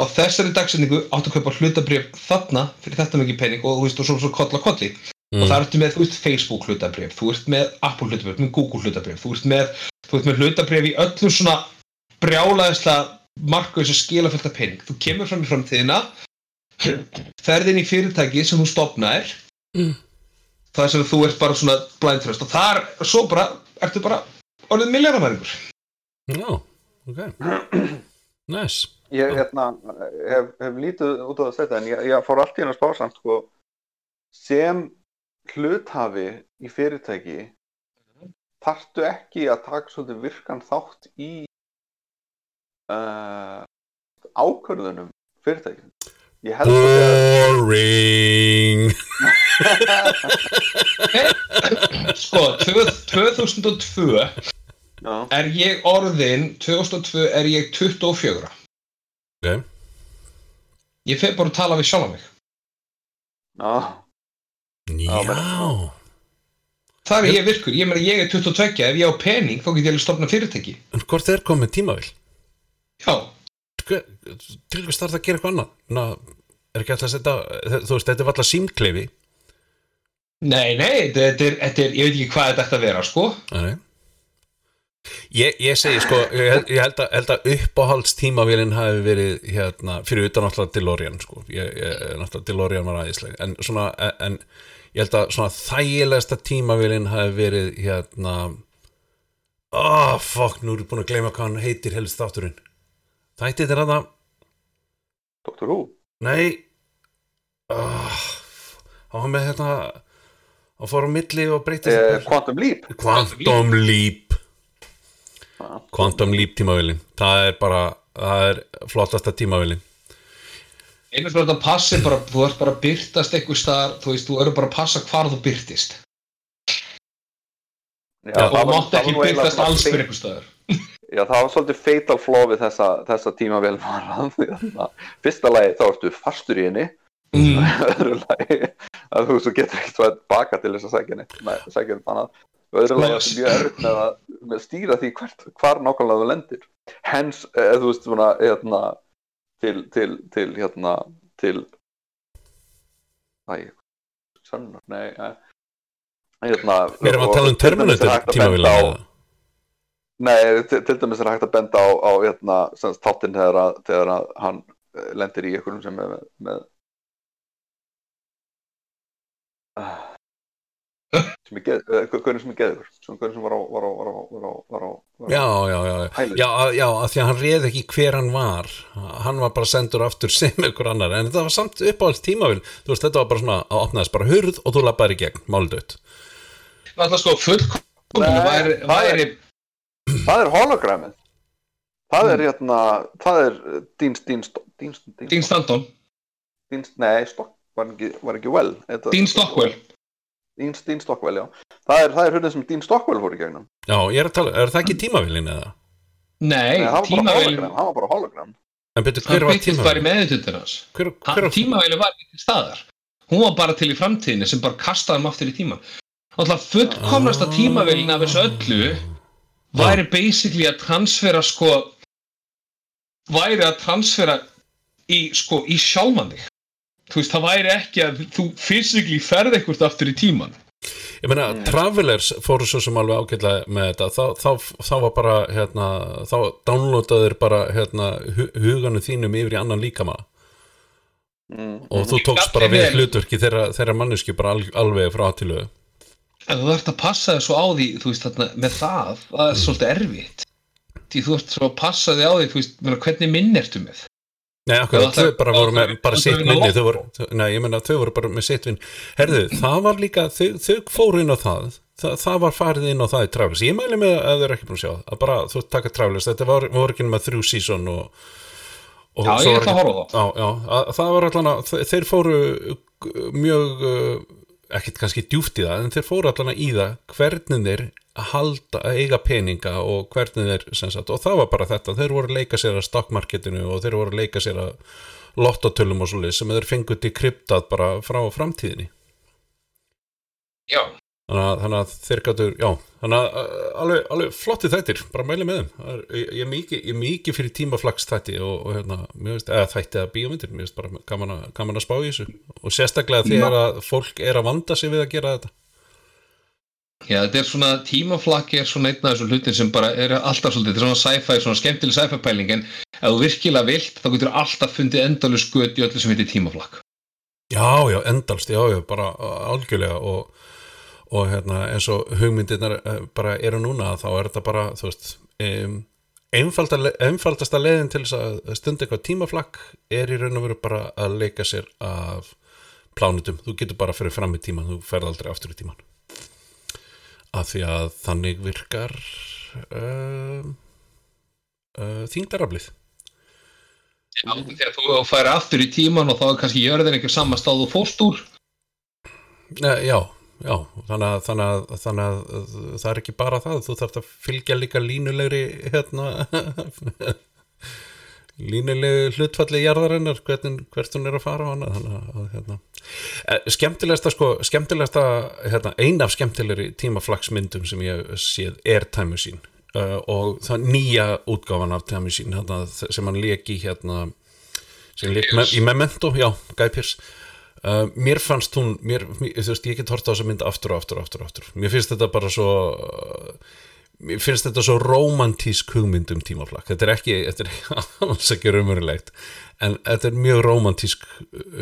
Speaker 4: á þessari dagsetningu átt að kaupa hlutabrif þarna fyrir þetta mikið pening og þú veist og svo, svo koll að kolli
Speaker 2: mm.
Speaker 4: og það ertu með, þú veist, Facebook hlutabrif þú ert með Apple hlutabrif, með Google hlutabrif þú ert með, þú ert með hlutabrif í öllum svona brjálaðislega markaðis að skila fullt af pening þú kemur fram í framtíðina ferð inn í fyrirtæki sem þú stopnaðir
Speaker 2: Mm.
Speaker 4: það sem þú ert bara svona blind trust og þar, svo bara, ertu bara orðið milljarðamæringur
Speaker 2: já, ok. Nice.
Speaker 3: Ég hérna, hef, hef lítið út á það þetta en ég, ég fór allt í hennar spásamt sko, sem hluthafi í fyrirtæki þarftu ekki að taka svolítið virkan þátt í uh, ákvörðunum fyrirtæki að það
Speaker 2: boring.
Speaker 4: Sko, tvö- 2002
Speaker 3: já,
Speaker 4: er ég orðin 2002 er ég 24
Speaker 2: ok,
Speaker 4: ég fer bara að tala við sjálf mig.
Speaker 3: Já,
Speaker 2: já.
Speaker 4: Þar er ég virkur, ég meina ég er 22 ef ég á pening þá get ég alveg stopna fyrirtæki.
Speaker 2: En hvort er komið tímavill
Speaker 4: já,
Speaker 2: til hvers þarf það að gera eitthvað annað. Ná, er ekki alltaf að setja þú veist, þetta er alltaf símkleifi.
Speaker 4: Nei, nei, þetta er, þetta er ég veit ekki hvað þetta ætti að vera, sko.
Speaker 2: Nei. Ég, ég segi sko, ég, ég held, að, held að uppáhalds tímavélinn hafi verið hérna, fyrir utan náttúrulega DeLorean sko. ég, náttúrulega DeLorean var aðeinsleg en, svona, en, ég held að svona þægilegasta tímavélinn hafi verið hérna ah, oh, fuck, nú er ég búin að gleyma hvað hann heitir helst þátturinn þætti þetta að
Speaker 3: Dr. Who?
Speaker 2: Nei. Ah, hann var með hérna hann fór á milli og breytist
Speaker 3: eh, Quantum Leap.
Speaker 2: Quantum Leap. Quantum Leap. Tímavélin. Það er bara, það er flottasta tímavélin.
Speaker 4: Einu sem þetta passi bara, þú ert bara að byrtast einhver staðar, þú veist, þú eru bara að passa hvar þú byrtist
Speaker 3: Já,
Speaker 4: og
Speaker 3: það var-
Speaker 4: mátt
Speaker 3: það
Speaker 4: ekki byrtast
Speaker 3: svona
Speaker 4: alls fyrir einhver staðar
Speaker 3: Já, það var svolítið fatal flaw við þessa, þessa tímavél var að því að fyrsta lagi þá ertu fastur í henni.
Speaker 4: Mm.
Speaker 3: öðru lagi að þú svo getur ekkert hvað baka til þess að sækja neitt annað öðru lagi ertu mjög erfitt með að, að stýra því hvert, hvar nákvæmlega þú lendir. Hens, eða þú veist svona hérna, til, til, til hérna, til Æ, sönnar, nei eh, hérna
Speaker 2: Við erum að tala um
Speaker 3: er
Speaker 2: Terminator
Speaker 3: að
Speaker 2: tímavélin
Speaker 3: benda á-
Speaker 2: eða?
Speaker 3: Nei, til, til dæmis er hægt að benda á, á hérna, þáttinn þegar, að, þegar að hann eh, lendir í einhverjum sem er með, með uh, sem er geð, uh, hvernig sem er geður sem hvernig sem var á var á, var á, var á, var á, var á
Speaker 2: Já, já, já, já, já, að- því að hann réð ekki hver hann var. Hann var bara sendur aftur sem ykkur annar. En þetta var samt uppáhalds tímavél. Þú veist, þetta var bara svona að opnaðist bara hurð og þú lappaðir í gegn,
Speaker 4: Náttúrulega sko, fullkomlega
Speaker 3: Nei,
Speaker 4: væri,
Speaker 3: það er-
Speaker 4: væri
Speaker 3: Það er hologrammið Það er hérna, það er Dínst, Dínst, Dínst, Dínst, Dínst, nei, Stock, var ekki, var ekki well.
Speaker 4: Dean Stockwell.
Speaker 3: Dean, Dean Stockwell, já. Það er, það er hurðin sem Dean Stockwell fór í gegnum.
Speaker 2: Já, ég er að tala, er það ekki tímavélin eða?
Speaker 4: Nei,
Speaker 3: Nei, hann var bara
Speaker 4: tímavélin
Speaker 3: hologram, hann var bara hologram.
Speaker 2: En betur, hver var
Speaker 4: Hann- tímavélin var ekki til staðar. Hún var bara til í framtíðinni sem bara kastaði hann aftur í tíman Náttúrulega fullkomnasta
Speaker 2: Ah.
Speaker 4: tímavélin af þessu öllu væri basically að transfera sko væri að transfera í sko í sjálfan þig. Þú veist það væri ekki að þú physically ferð eitthvað aftur í tíman
Speaker 2: Ég meina, Travelers fóru svo sem alveg ágætlega með þetta. Þá, þá, þá var bara, hérna þá downloadaður bara, hérna hu- huganu þínum yfir í annan líkama.
Speaker 3: Mm.
Speaker 2: og þú
Speaker 4: Ég
Speaker 2: tókst bara við hlutverki þeirra, þeirra manneski bara al, alveg frá til lögu
Speaker 4: en þú ert að passa þig svo á því þú veist þarna með það það er svolítið erfitt. Því þú ert svo að passa þig á því veist hvernig minn ertu með?
Speaker 2: Nei, okkur, þau bara voru með bara sitt minni þau voru, Nei, ég meina, þau voru bara með sitt vinn Herðu, það var líka, þau, þau fóru inn á það. Það, það var farið inn á það í Travelers. Ég mæli með að þau eru ekki búin að sjá að bara þú taka Travelers, þetta var, voru ekki með þrjú season og, og
Speaker 4: Já, ég ætla að horfa það.
Speaker 2: já, já, að, það var allan að þe- þeir fóru mjög ekkit kannski djúft í það en þeir fóru allan að í það hvernig þeir halda, eiga peninga og hvernig þeir, sagt, og það var bara þetta. Þeir voru að leika sér að stockmarketinu og þeir voru að leika sér að lottotölum og svoleið sem þeir fengu til kryptað bara frá framtíðinni.
Speaker 4: Já,
Speaker 2: þannig að, þeir gætu, já þannig að alveg, alveg flotti þættir bara mæli með þeim, er- ég, er mikið, mikið fyrir tímaflags þætti og, og hérna, veist, eða þætti eða bíómyndir mér veist bara gaman að, gaman að spá í þessu. Og sérstaklega þegar að fólk er að vanda sig við að gera þetta.
Speaker 4: Já, þetta er svona, tímaflakki er svona einn af þessum hlutin sem bara er alltaf svolítið, þetta er svona sci-fi, svona skemmtileg sci-fi pæling, en ef þú virkilega vilt, þá getur alltaf fundið endalur sköt í öllu sem heitir tímaflakk.
Speaker 2: Já, já, endalst, já, já, bara algjörlega og, og hérna eins og hugmyndirnar uh, bara eru núna þá er þetta bara, þú veist um, einfalda, einfaldasta leiðin til þess að stunda eitthvað tímaflakk er í raun og veru bara að leika sér af plánutum, þú getur bara fyrir fram í tíman, þú ferð aldrei aftur í tíman af því að þannig virkar uh, uh, þingdaraflið
Speaker 4: Já, þegar þú færi aftur í tíman og þá er kannski jörðin einhver sama stáð og fórst úr.
Speaker 2: Nei, Já, já, þannig að, þannig, að, þannig að það er ekki bara það, þú þarft að fylgja líka línulegri hérna línulegu hlutfalli jarðarinnar, hvernig, hvert hún er að fara á hana, þannig að hérna. Eh, skemmtilegasta sko, skemmtilegasta hérna, ein af skemmtilegri tímaflagsmyndum sem ég séð er Time Machine uh, og það nýja útgáfan af Time Machine hérna, sem hann leki hérna sem leik me í Memento, já, Guy Pearce uh, mér fannst hún mér, mér, þú veist, ég get hort á þessa mynd aftur og aftur og aftur, aftur. mér finnst þetta bara svo uh, mér finnst þetta svo romantísk hugmynd um tímaflakk. Þetta er ekki, þetta er alls ekki raumurlegt en þetta er mjög romantísk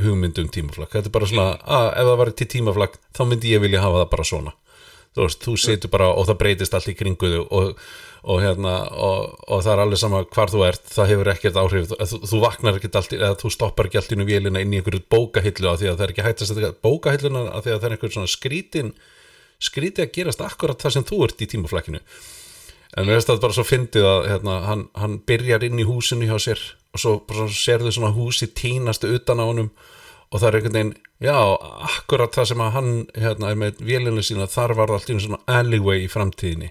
Speaker 2: hugmynd um tímaflakk. Þetta er bara svona, að ef það var til tímaflakk þá myndi ég vilja hafa það bara svona. Þú veist, þú setur bara og það breytist allt í kringuðu og, og hérna og, og það er alveg sama hvar þú ert það hefur ekkert áhrif, þú, þú vaknar ekkert allt, eða þú stoppar ekki allt inn í vélina inn í einhverju bókahillu af því að það er ekki hægt að setja bókahilluna af því að það er einhver svona skrítin skrítið að gerast akkurat það sem þú ert í tímaflakkinu en mér finnst það bara svo fyndið að hérna, hann, hann byrjar inn í húsinu hjá sér og svo bara svona sérðu svona húsi tínast utan á honum og það er einhvern veginn, já, akkurat það sem að hann hérna, með vélinu sína þar var allt í svona alleyway í framtíðinni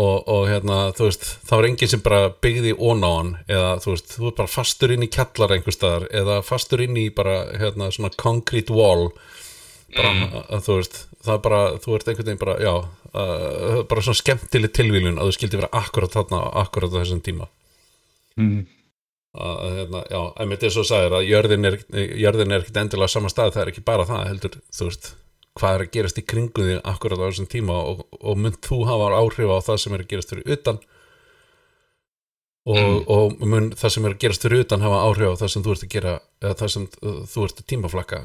Speaker 2: og, og hérna, þú veist það var enginn sem bara byggði ón á hann eða þú veist, þú er bara fastur inn í kjallar einhver staðar eða fastur inn í bara hérna svona concrete wall. Bara, að, þú veist, það er bara þú ert einhvern veginn bara, já uh, bara svona skemmtileg tilvílun að þú skildi vera akkurat þarna, akkurat á þessum tíma.
Speaker 4: Mm.
Speaker 2: að, að, hérna, já, einmitt eins og sagðir að jörðin er, jörðin er ekkit endilega á sama stað, það er ekki bara það heldur, þú veist, hvað er að gerast í kringum því akkurat á þessum tíma og, og mynd þú hafa áhrif á það sem er að gerast fyrir utan? Og,
Speaker 4: Mm.
Speaker 2: og mun það sem er að gerast fyrir utan hafa áhrif á það sem þú ert að gera eða það sem uh, þú ert að tímaflakka?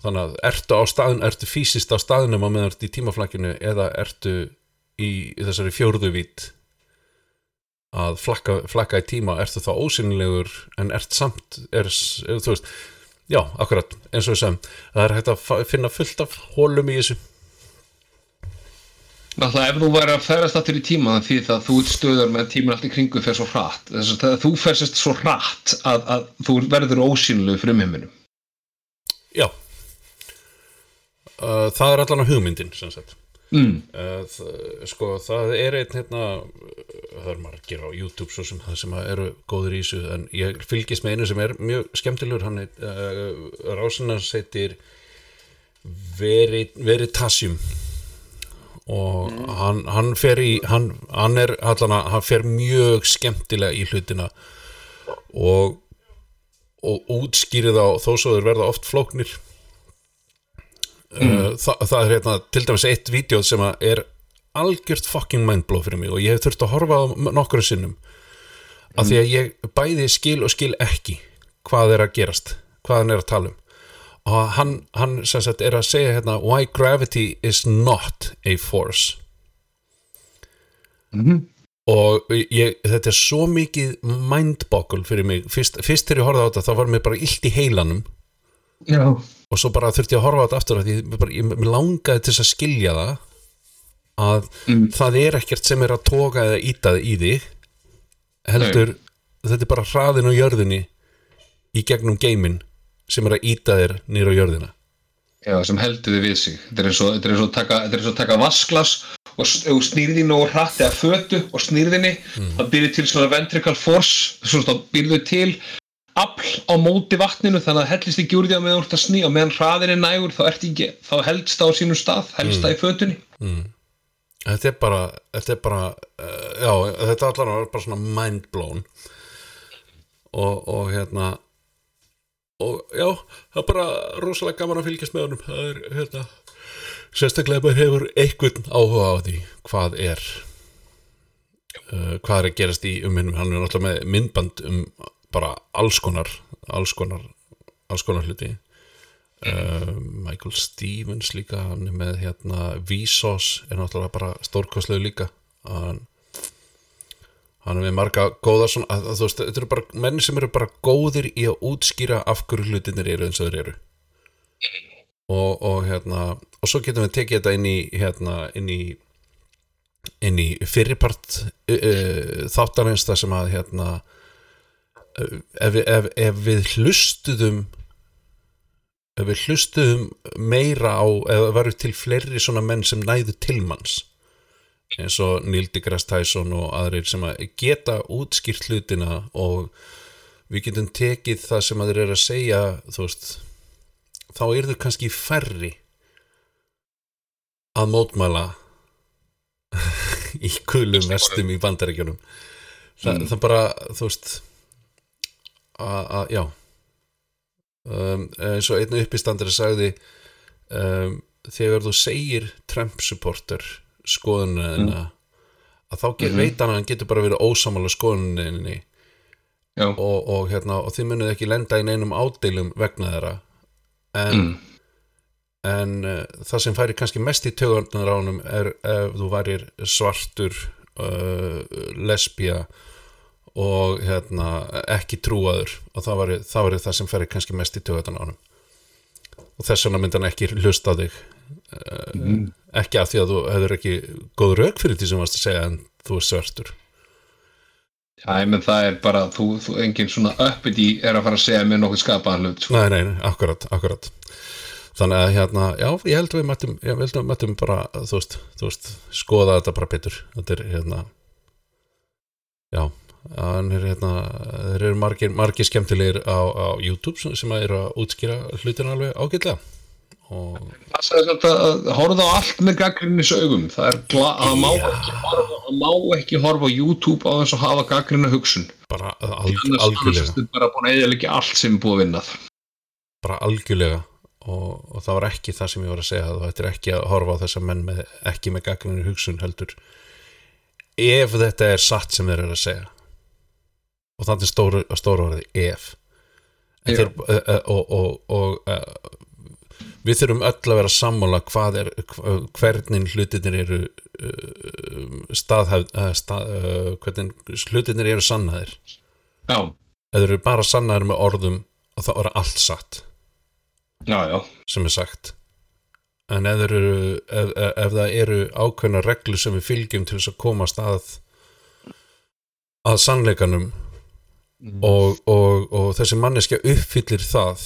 Speaker 2: Þannig að ertu á staðin, ertu fysiskt á staðinum á meðan ertu í tímaflakkinu eða ertu í, í þessari fjórðuvít að flakka, flakka í tíma? Ertu þá ósynilegur en ert samt er, er, þú veist, já, akkurat eins og þessum, það er hægt að finna fullt af hólum í þessu.
Speaker 4: Náttúrulega ef þú væri að ferast aftur í tíma því það þú ert stöðar með að tíman allt í kringu fer svo hratt. Þess að þú fersast svo hratt að, að þú verður ósýnilegu fyrir umheiminum.
Speaker 2: Já. Uh, það er allan á hugmyndin sem sagt
Speaker 4: mm.
Speaker 2: Það, sko, það er einn hérna, það er margir á YouTube svo sem, sem eru góður í þessu en ég fylgist með einu sem er mjög skemmtilegur hann heit, uh, rásinans heitir Veri, Veritasium og hann, hann fer í hann, hann er allan að hann fer mjög skemmtilega í hlutina og og útskýrið á þó svo þeir verða oft flóknir uh, það, það er hérna til dæmis eitt vídeo sem að er algjört fucking mindblow fyrir mig og ég hef þurft að horfa á nokkru sinnum. Af því að ég bæði skil og skil ekki hvað er að gerast hvað hann er að tala um. Og hann, hann sagt er að segja hérna why gravity is not a force. Og ég, þetta er svo mikið mindboggle fyrir mig. Fyrst, fyrst þegar ég horfði á þetta þá var mér bara illt í heilanum.
Speaker 4: Já
Speaker 2: og svo bara þurfti ég að horfa á þetta aftur að ég, bara, ég, langaði til að skilja það að það er ekkert sem er að toga eða íta í þig heldur, þetta er bara hraðin á jörðinni í gegnum geimin sem er að íta þér nýra á jörðina.
Speaker 4: Já, sem heldur þið við sig. Þetta er eins og, og að taka, og að vasklas og s- ef þú snýrði nógu hratt eða fötu og snýrðinni, mm. það byrði til svona ventricle force, svona þá byrðu til afl á móti vatninu þannig að hellist ekki úr því að meðan þú ert að snýja og meðan hraðin er nægur þá, ekki, þá helst það á sínum stað, helst það í fötunni.
Speaker 2: þetta er bara, þetta er bara uh, já, þetta allar er bara svona mind blown. Og, og hérna og já, það er bara rosalega gaman að fylgjast með honum. Það er hérna sérstaklega maður hefur einhvern áhuga á því hvað er uh, hvað er að gerast í umhinnum hann er náttúrulega með myndband um bara alls konar alls konar, alls konar hluti. Uh, Michael Stevens líka hann er með hérna Vsauce er náttúrulega bara stórkostlegu líka. Hann hann er með marga góða svona, að, að, veist, þetta eru bara menn sem eru bara góðir í að útskýra af hverju hlutinir eru eins og þeir eru. Og, og hérna og svo getum við tekið þetta inn í hérna, inn í inn í fyrirpart uh, uh, þáttarins það sem að hérna ef, ef, ef við hlustuðum ef við hlustuðum meira á eða varum til fleiri svona menn sem næðu tilmanns eins og Neil deGrasse Tyson og aðrir sem að geta útskýrt hlutina og við getum tekið það sem að þeir eru að segja þú veist þá eru þau kannski færri að mótmæla í kulum vestum í bandaríkjunum. Þa, það bara þú veist að, já. Um, eins og einu uppistandari sagði um, þegar þú segir Trump supporter skoðunina að þá get, veit hann að hann getur bara verið ósamála skoðuninni.
Speaker 4: Já,
Speaker 2: og, og, hérna, og þið munið ekki lenda í neinum ádeilum vegna þeirra. En, en uh, það sem færi kannski mest í tögarnar ánum er ef þú værir svartur uh, lesbía og hérna, ekki trúaður. Og það væri það, væri það sem færi kannski mest í tögarnar ánum og þess vegna myndi hann ekki hlusta á þig. Uh, ekki af því að þú hefur ekki góð rauk fyrir því sem varst að segja en þú er svartur.
Speaker 4: Já, ég menn það er bara, þú, þú engin svona uppity er að fara að segja mér nokkuð skapaðan hlut, sko.
Speaker 2: Nei, nei, akkurat, akkurat. Þannig að hérna, já, ég held að við mættum, já, við heldum við mættum bara, þú veist, þú veist, skoða þetta bara betur. Þetta er, hérna Já, hann er, hérna, þeir eru margir, margir skemmtilegir á, á YouTube sem- sem að eru að útskýra hlutina alveg ágætlega og
Speaker 4: Það að horfa á allt með gaggrinnis augum. Það er að má, ekki horfa, að má ekki horfa á YouTube á þess að hafa gaggrina hugsun.
Speaker 2: bara algjörlega
Speaker 4: bara búin að eða allt sem er búið að vinnað.
Speaker 2: bara algjörlega og, og það var ekki það sem ég var að segja þú ættir ekki að horfa á þessa menn með, ekki með gagninu hugsun heldur ef þetta er satt sem þeir eru að segja og þannig stóru, stóru orði ef. Þeir, uh, uh, og, og, og uh, við þurfum öll að vera sammála hvað er hv- hvernig hlutinir eru staðhæð uh, stað, hvernig hlutinir eru sannaðir.
Speaker 4: Já,
Speaker 2: þeir eru bara sannaðir með orðum og það er allt satt.
Speaker 4: Já, já.
Speaker 2: sem er sagt. En þeir eru, ef, ef, ef það eru ákveðna reglu sem við fylgjum til þess að komast að að sannleikanum og, og, og þessi manneskja uppfyllir það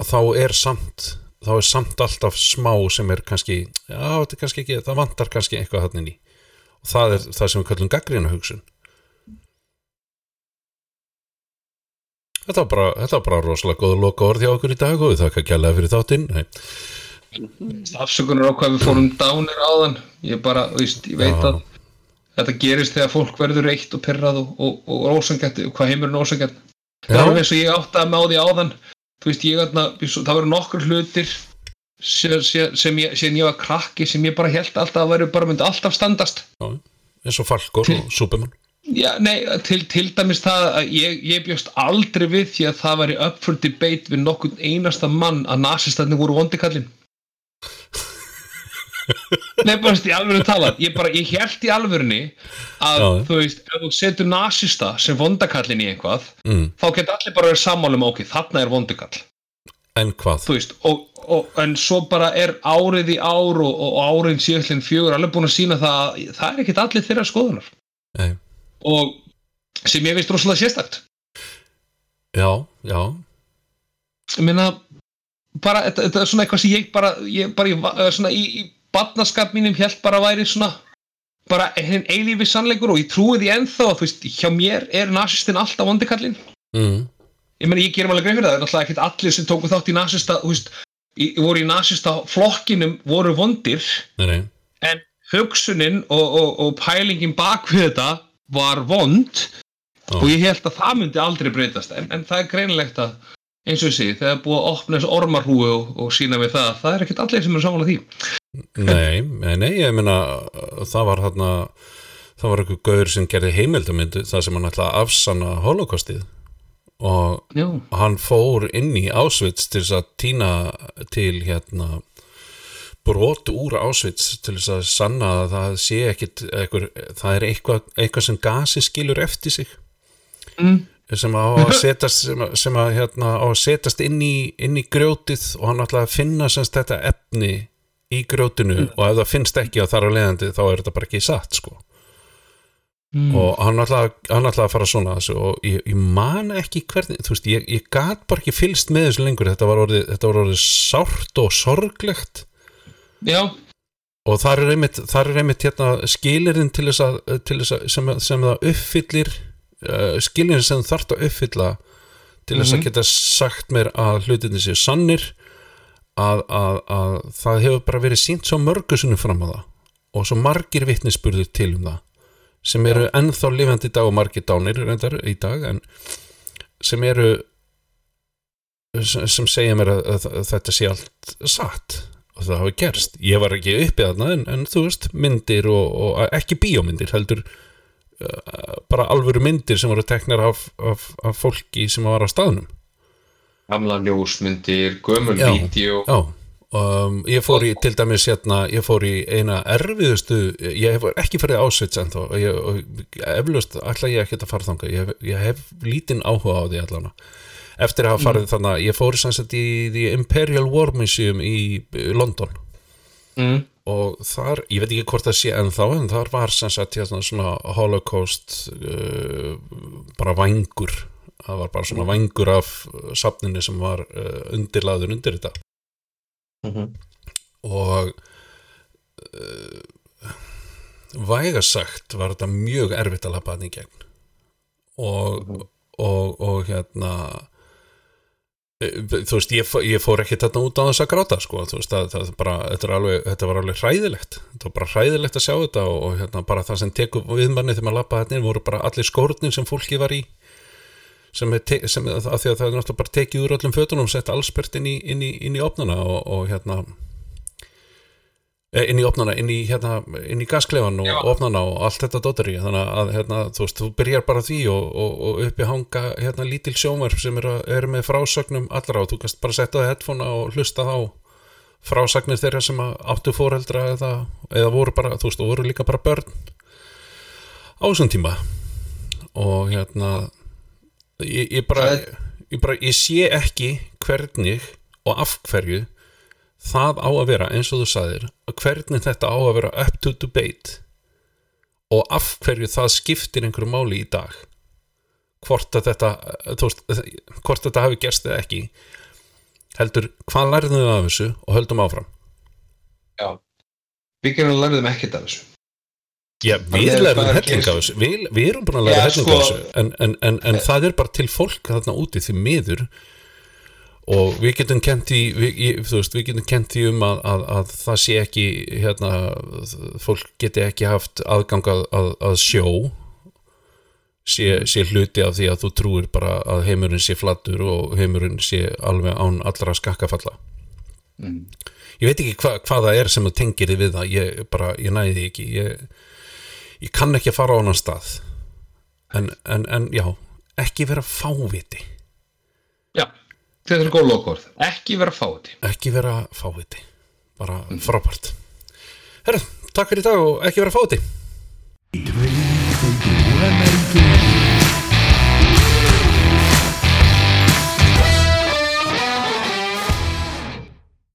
Speaker 2: að þá er samt þá er samt alltaf smá sem er kannski já, þetta er kannski ekki, það vantar kannski eitthvað hann inn í og það er það sem við kallum gaggrina hugsun Þetta var bara, þetta var bara rosalega góða loka orð hjá okkur í dag og við þakka kjærlega fyrir þáttinn.
Speaker 4: Afsökunar á hvað við fórum dánir áðan. Ég bara, veist, ég veit
Speaker 2: Já.
Speaker 4: að þetta gerist þegar fólk verður reitt og pyrrað og, og, og ósangætt, hvað heimurinn ósangætt. Það er eins og ég átti að því áðan. Þú veist, ég atna, það voru nokkur hlutir sem, sem, sem ég, sem ég var krakki sem ég bara held alltaf að veru bara myndi alltaf standast.
Speaker 2: Já, eins og Falkor og Superman
Speaker 4: Já, nei, til, til dæmis það að ég, ég bjóst aldrei við því að það væri up for debate við nokkurn einasta mann að nasistarnir voru vondikallin. Nei, bara í alvöru talað, ég bara, ég held í alvörunni að,
Speaker 2: Já.
Speaker 4: þú veist, ef þú setur nasista sem vondakallin í eitthvað,
Speaker 2: mm.
Speaker 4: þá geta allir bara verið sammálum, ok, þarna er vondikall.
Speaker 2: En hvað?
Speaker 4: þú veist, og, og, en svo bara er árið í ár og, og árin síðastlinn fjögur alveg búin að sína það að það er ekkit allir þeirra skoðunar
Speaker 2: Nei.
Speaker 4: og sem ég veist rosalega sérstakt
Speaker 2: Já, já,
Speaker 4: ég meina bara, þetta, þetta er svona eitthvað sem ég bara ég bara í, va- svona í, í barnaskap mínum held bara að væri svona bara hinn eilífi sannleikur og ég trúi því ennþá að þú veist, hjá mér er nasistinn alltaf vondikallinn
Speaker 2: mm,
Speaker 4: ég meina ég gerum alveg greið fyrir það, það er náttúrulega ekkert allir sem tóku þátt í nasista, þú veist í, voru í nasista flokkinum voru vondir.
Speaker 2: Nei, nei.
Speaker 4: En hugsunin og, og, og pælingin bak við þetta var vond
Speaker 2: Já.
Speaker 4: og ég held að það myndi aldrei breytast. En, en það er greinilegt að eins og segi, þegar búið að opna þessu ormarhúi og, og sína við það, það er ekkert allir sem er samanlega því
Speaker 2: Nei, nei, nei, ég meina það var þarna það var einhver gaur sem gerði heimildamyndu það sem hann ætlaði að afsanna holocaustið. Og
Speaker 4: Já,
Speaker 2: hann fór inn í Auschwitz til þess að týna til hérna brot úr Auschwitz til þess að sanna að það sé ekkit eitthvað, það er eitthvað, eitthvað sem gasi skilur eftir sig.
Speaker 4: Mm,
Speaker 2: sem á að setast sem, að- sem að hérna á að setast inn í, inn í grjótið og hann ætlaði að finna semst þetta efni í grjótinu og ef það finnst ekki á þar á leiðandi þá er þetta bara ekki satt sko.
Speaker 4: Mm,
Speaker 2: og hann ætlaði að fara svona þessu og ég, ég man ekki hvernig þú veist, ég, ég gat bara ekki fylst með þessu lengur. Þetta var orðið, þetta var orðið sárt og sorglegt.
Speaker 4: Já,
Speaker 2: og þar er einmitt, þar er einmitt hérna, skilirinn til þess að, til þess að sem, sem það uppfyllir uh, skilirinn sem þarf að uppfylla til þess að
Speaker 4: Mhm.
Speaker 2: geta sagt mér að hlutinni séu sannir að, að, að það hefur bara verið sínt svo mörgusunum fram á það og svo margir vitnisburður til um það sem eru ennþá lifandi dag og margir dánir reyndar í dag en sem eru sem, segja mér að, þetta sé allt satt og það hafi gerst. Ég var ekki uppið þarna en, en þú veist myndir og, og ekki bíómyndir heldur uh, bara alvöru myndir sem voru teknar af, af, af fólki sem var á staðnum
Speaker 4: gamla ljósmyndir, gömul vídeo
Speaker 2: já. Um, ég fór í til dæmis hérna ég fór í eina erfiðustu ég hef ekki farið ásvits en þó ég, og eflaust ætla ég ekki að fara þangað. Ég, ég hef lítinn áhuga á því allana eftir að hafa farið þannig ég fór sagt í The Imperial War Museum í í London.
Speaker 4: Mm,
Speaker 2: og þar, ég veit ekki hvort það sé ennþá en þar var sagt hérna svona holocaust uh, bara vangur það var bara svona vangur af uh, safninu sem var uh, undirlaður undir þetta.
Speaker 4: Mhm.
Speaker 2: og uh, vægasagt var þetta mjög erfitt að lappa hann í gegn. Og, og, og hérna eh, þú veist, ég, ég fór ekki þarna út á þess að gráta sko, þú veist, það, það bara, þetta, alveg, þetta var alveg hræðilegt. Þetta var bara hræðilegt að sjá þetta og, og hérna bara það sem tekur við manni þegar maður lappa þetta inn voru bara allir skórnir sem fólki var í sem er, sem, að því að það er náttúrulega bara tekið úr öllum fötunum sett allspert inn í, inn í, inn í opnana og, og hérna eh, inn í opnana, inn í hérna inn í gasklefan og
Speaker 4: Já.
Speaker 2: opnana og allt þetta dóttari, þannig að hérna þú veist, þú byrjar bara því og, og, og uppi hanga hérna lítil sjónvarp sem eru er með frásögnum allra og þú kannst bara setja það headphone og hlusta þá frásagnir þeirra sem áttu fóreldra eða, eða voru bara, þú veist, og voru líka bara börn á þessum tíma og hérna ég, ég bara
Speaker 4: Það
Speaker 2: ég bara, ég sé ekki hvernig og af hverju það á að vera eins og þú sagðir hvernig þetta á að vera up to debate og af hverju það skiptir einhverju máli í dag. Hvort að þetta veist, hvort þetta hafi gerst eða ekki heldur, hvað lærðum við af þessu og höldum áfram.
Speaker 4: Já. Við gerum lærðum ekkert af þessu
Speaker 2: Já, við
Speaker 4: Það er
Speaker 2: lærðum
Speaker 4: bara að
Speaker 2: helling
Speaker 4: gera-
Speaker 2: af þessu. Við, við erum búin að læra
Speaker 4: Já,
Speaker 2: helling
Speaker 4: sko-
Speaker 2: þessu. En, en, en, en það er bara til fólk þarna úti því miður. Og við getum kent því við, þú veist, við getum kent því um að, að, að það sé ekki hérna, fólk geti ekki haft aðgang að, að, að sjó. Sé, sé hluti af því að þú trúir bara að heimurinn sé flattur og heimurinn sé alveg án allra skakkafalla.
Speaker 4: Mm.
Speaker 2: ég veit ekki hva, hvað það er sem tengir þið við það. Ég, bara, ég næði því ekki. Ég, ég kann ekki að fara á annan stað. En, en, en já ekki vera fáviti.
Speaker 4: Já, þetta er góð lokaorð. Ekki vera fáti
Speaker 2: ekki vera fáviti. Bara frábært. Herru, takk fyrir í dag og ekki vera fáviti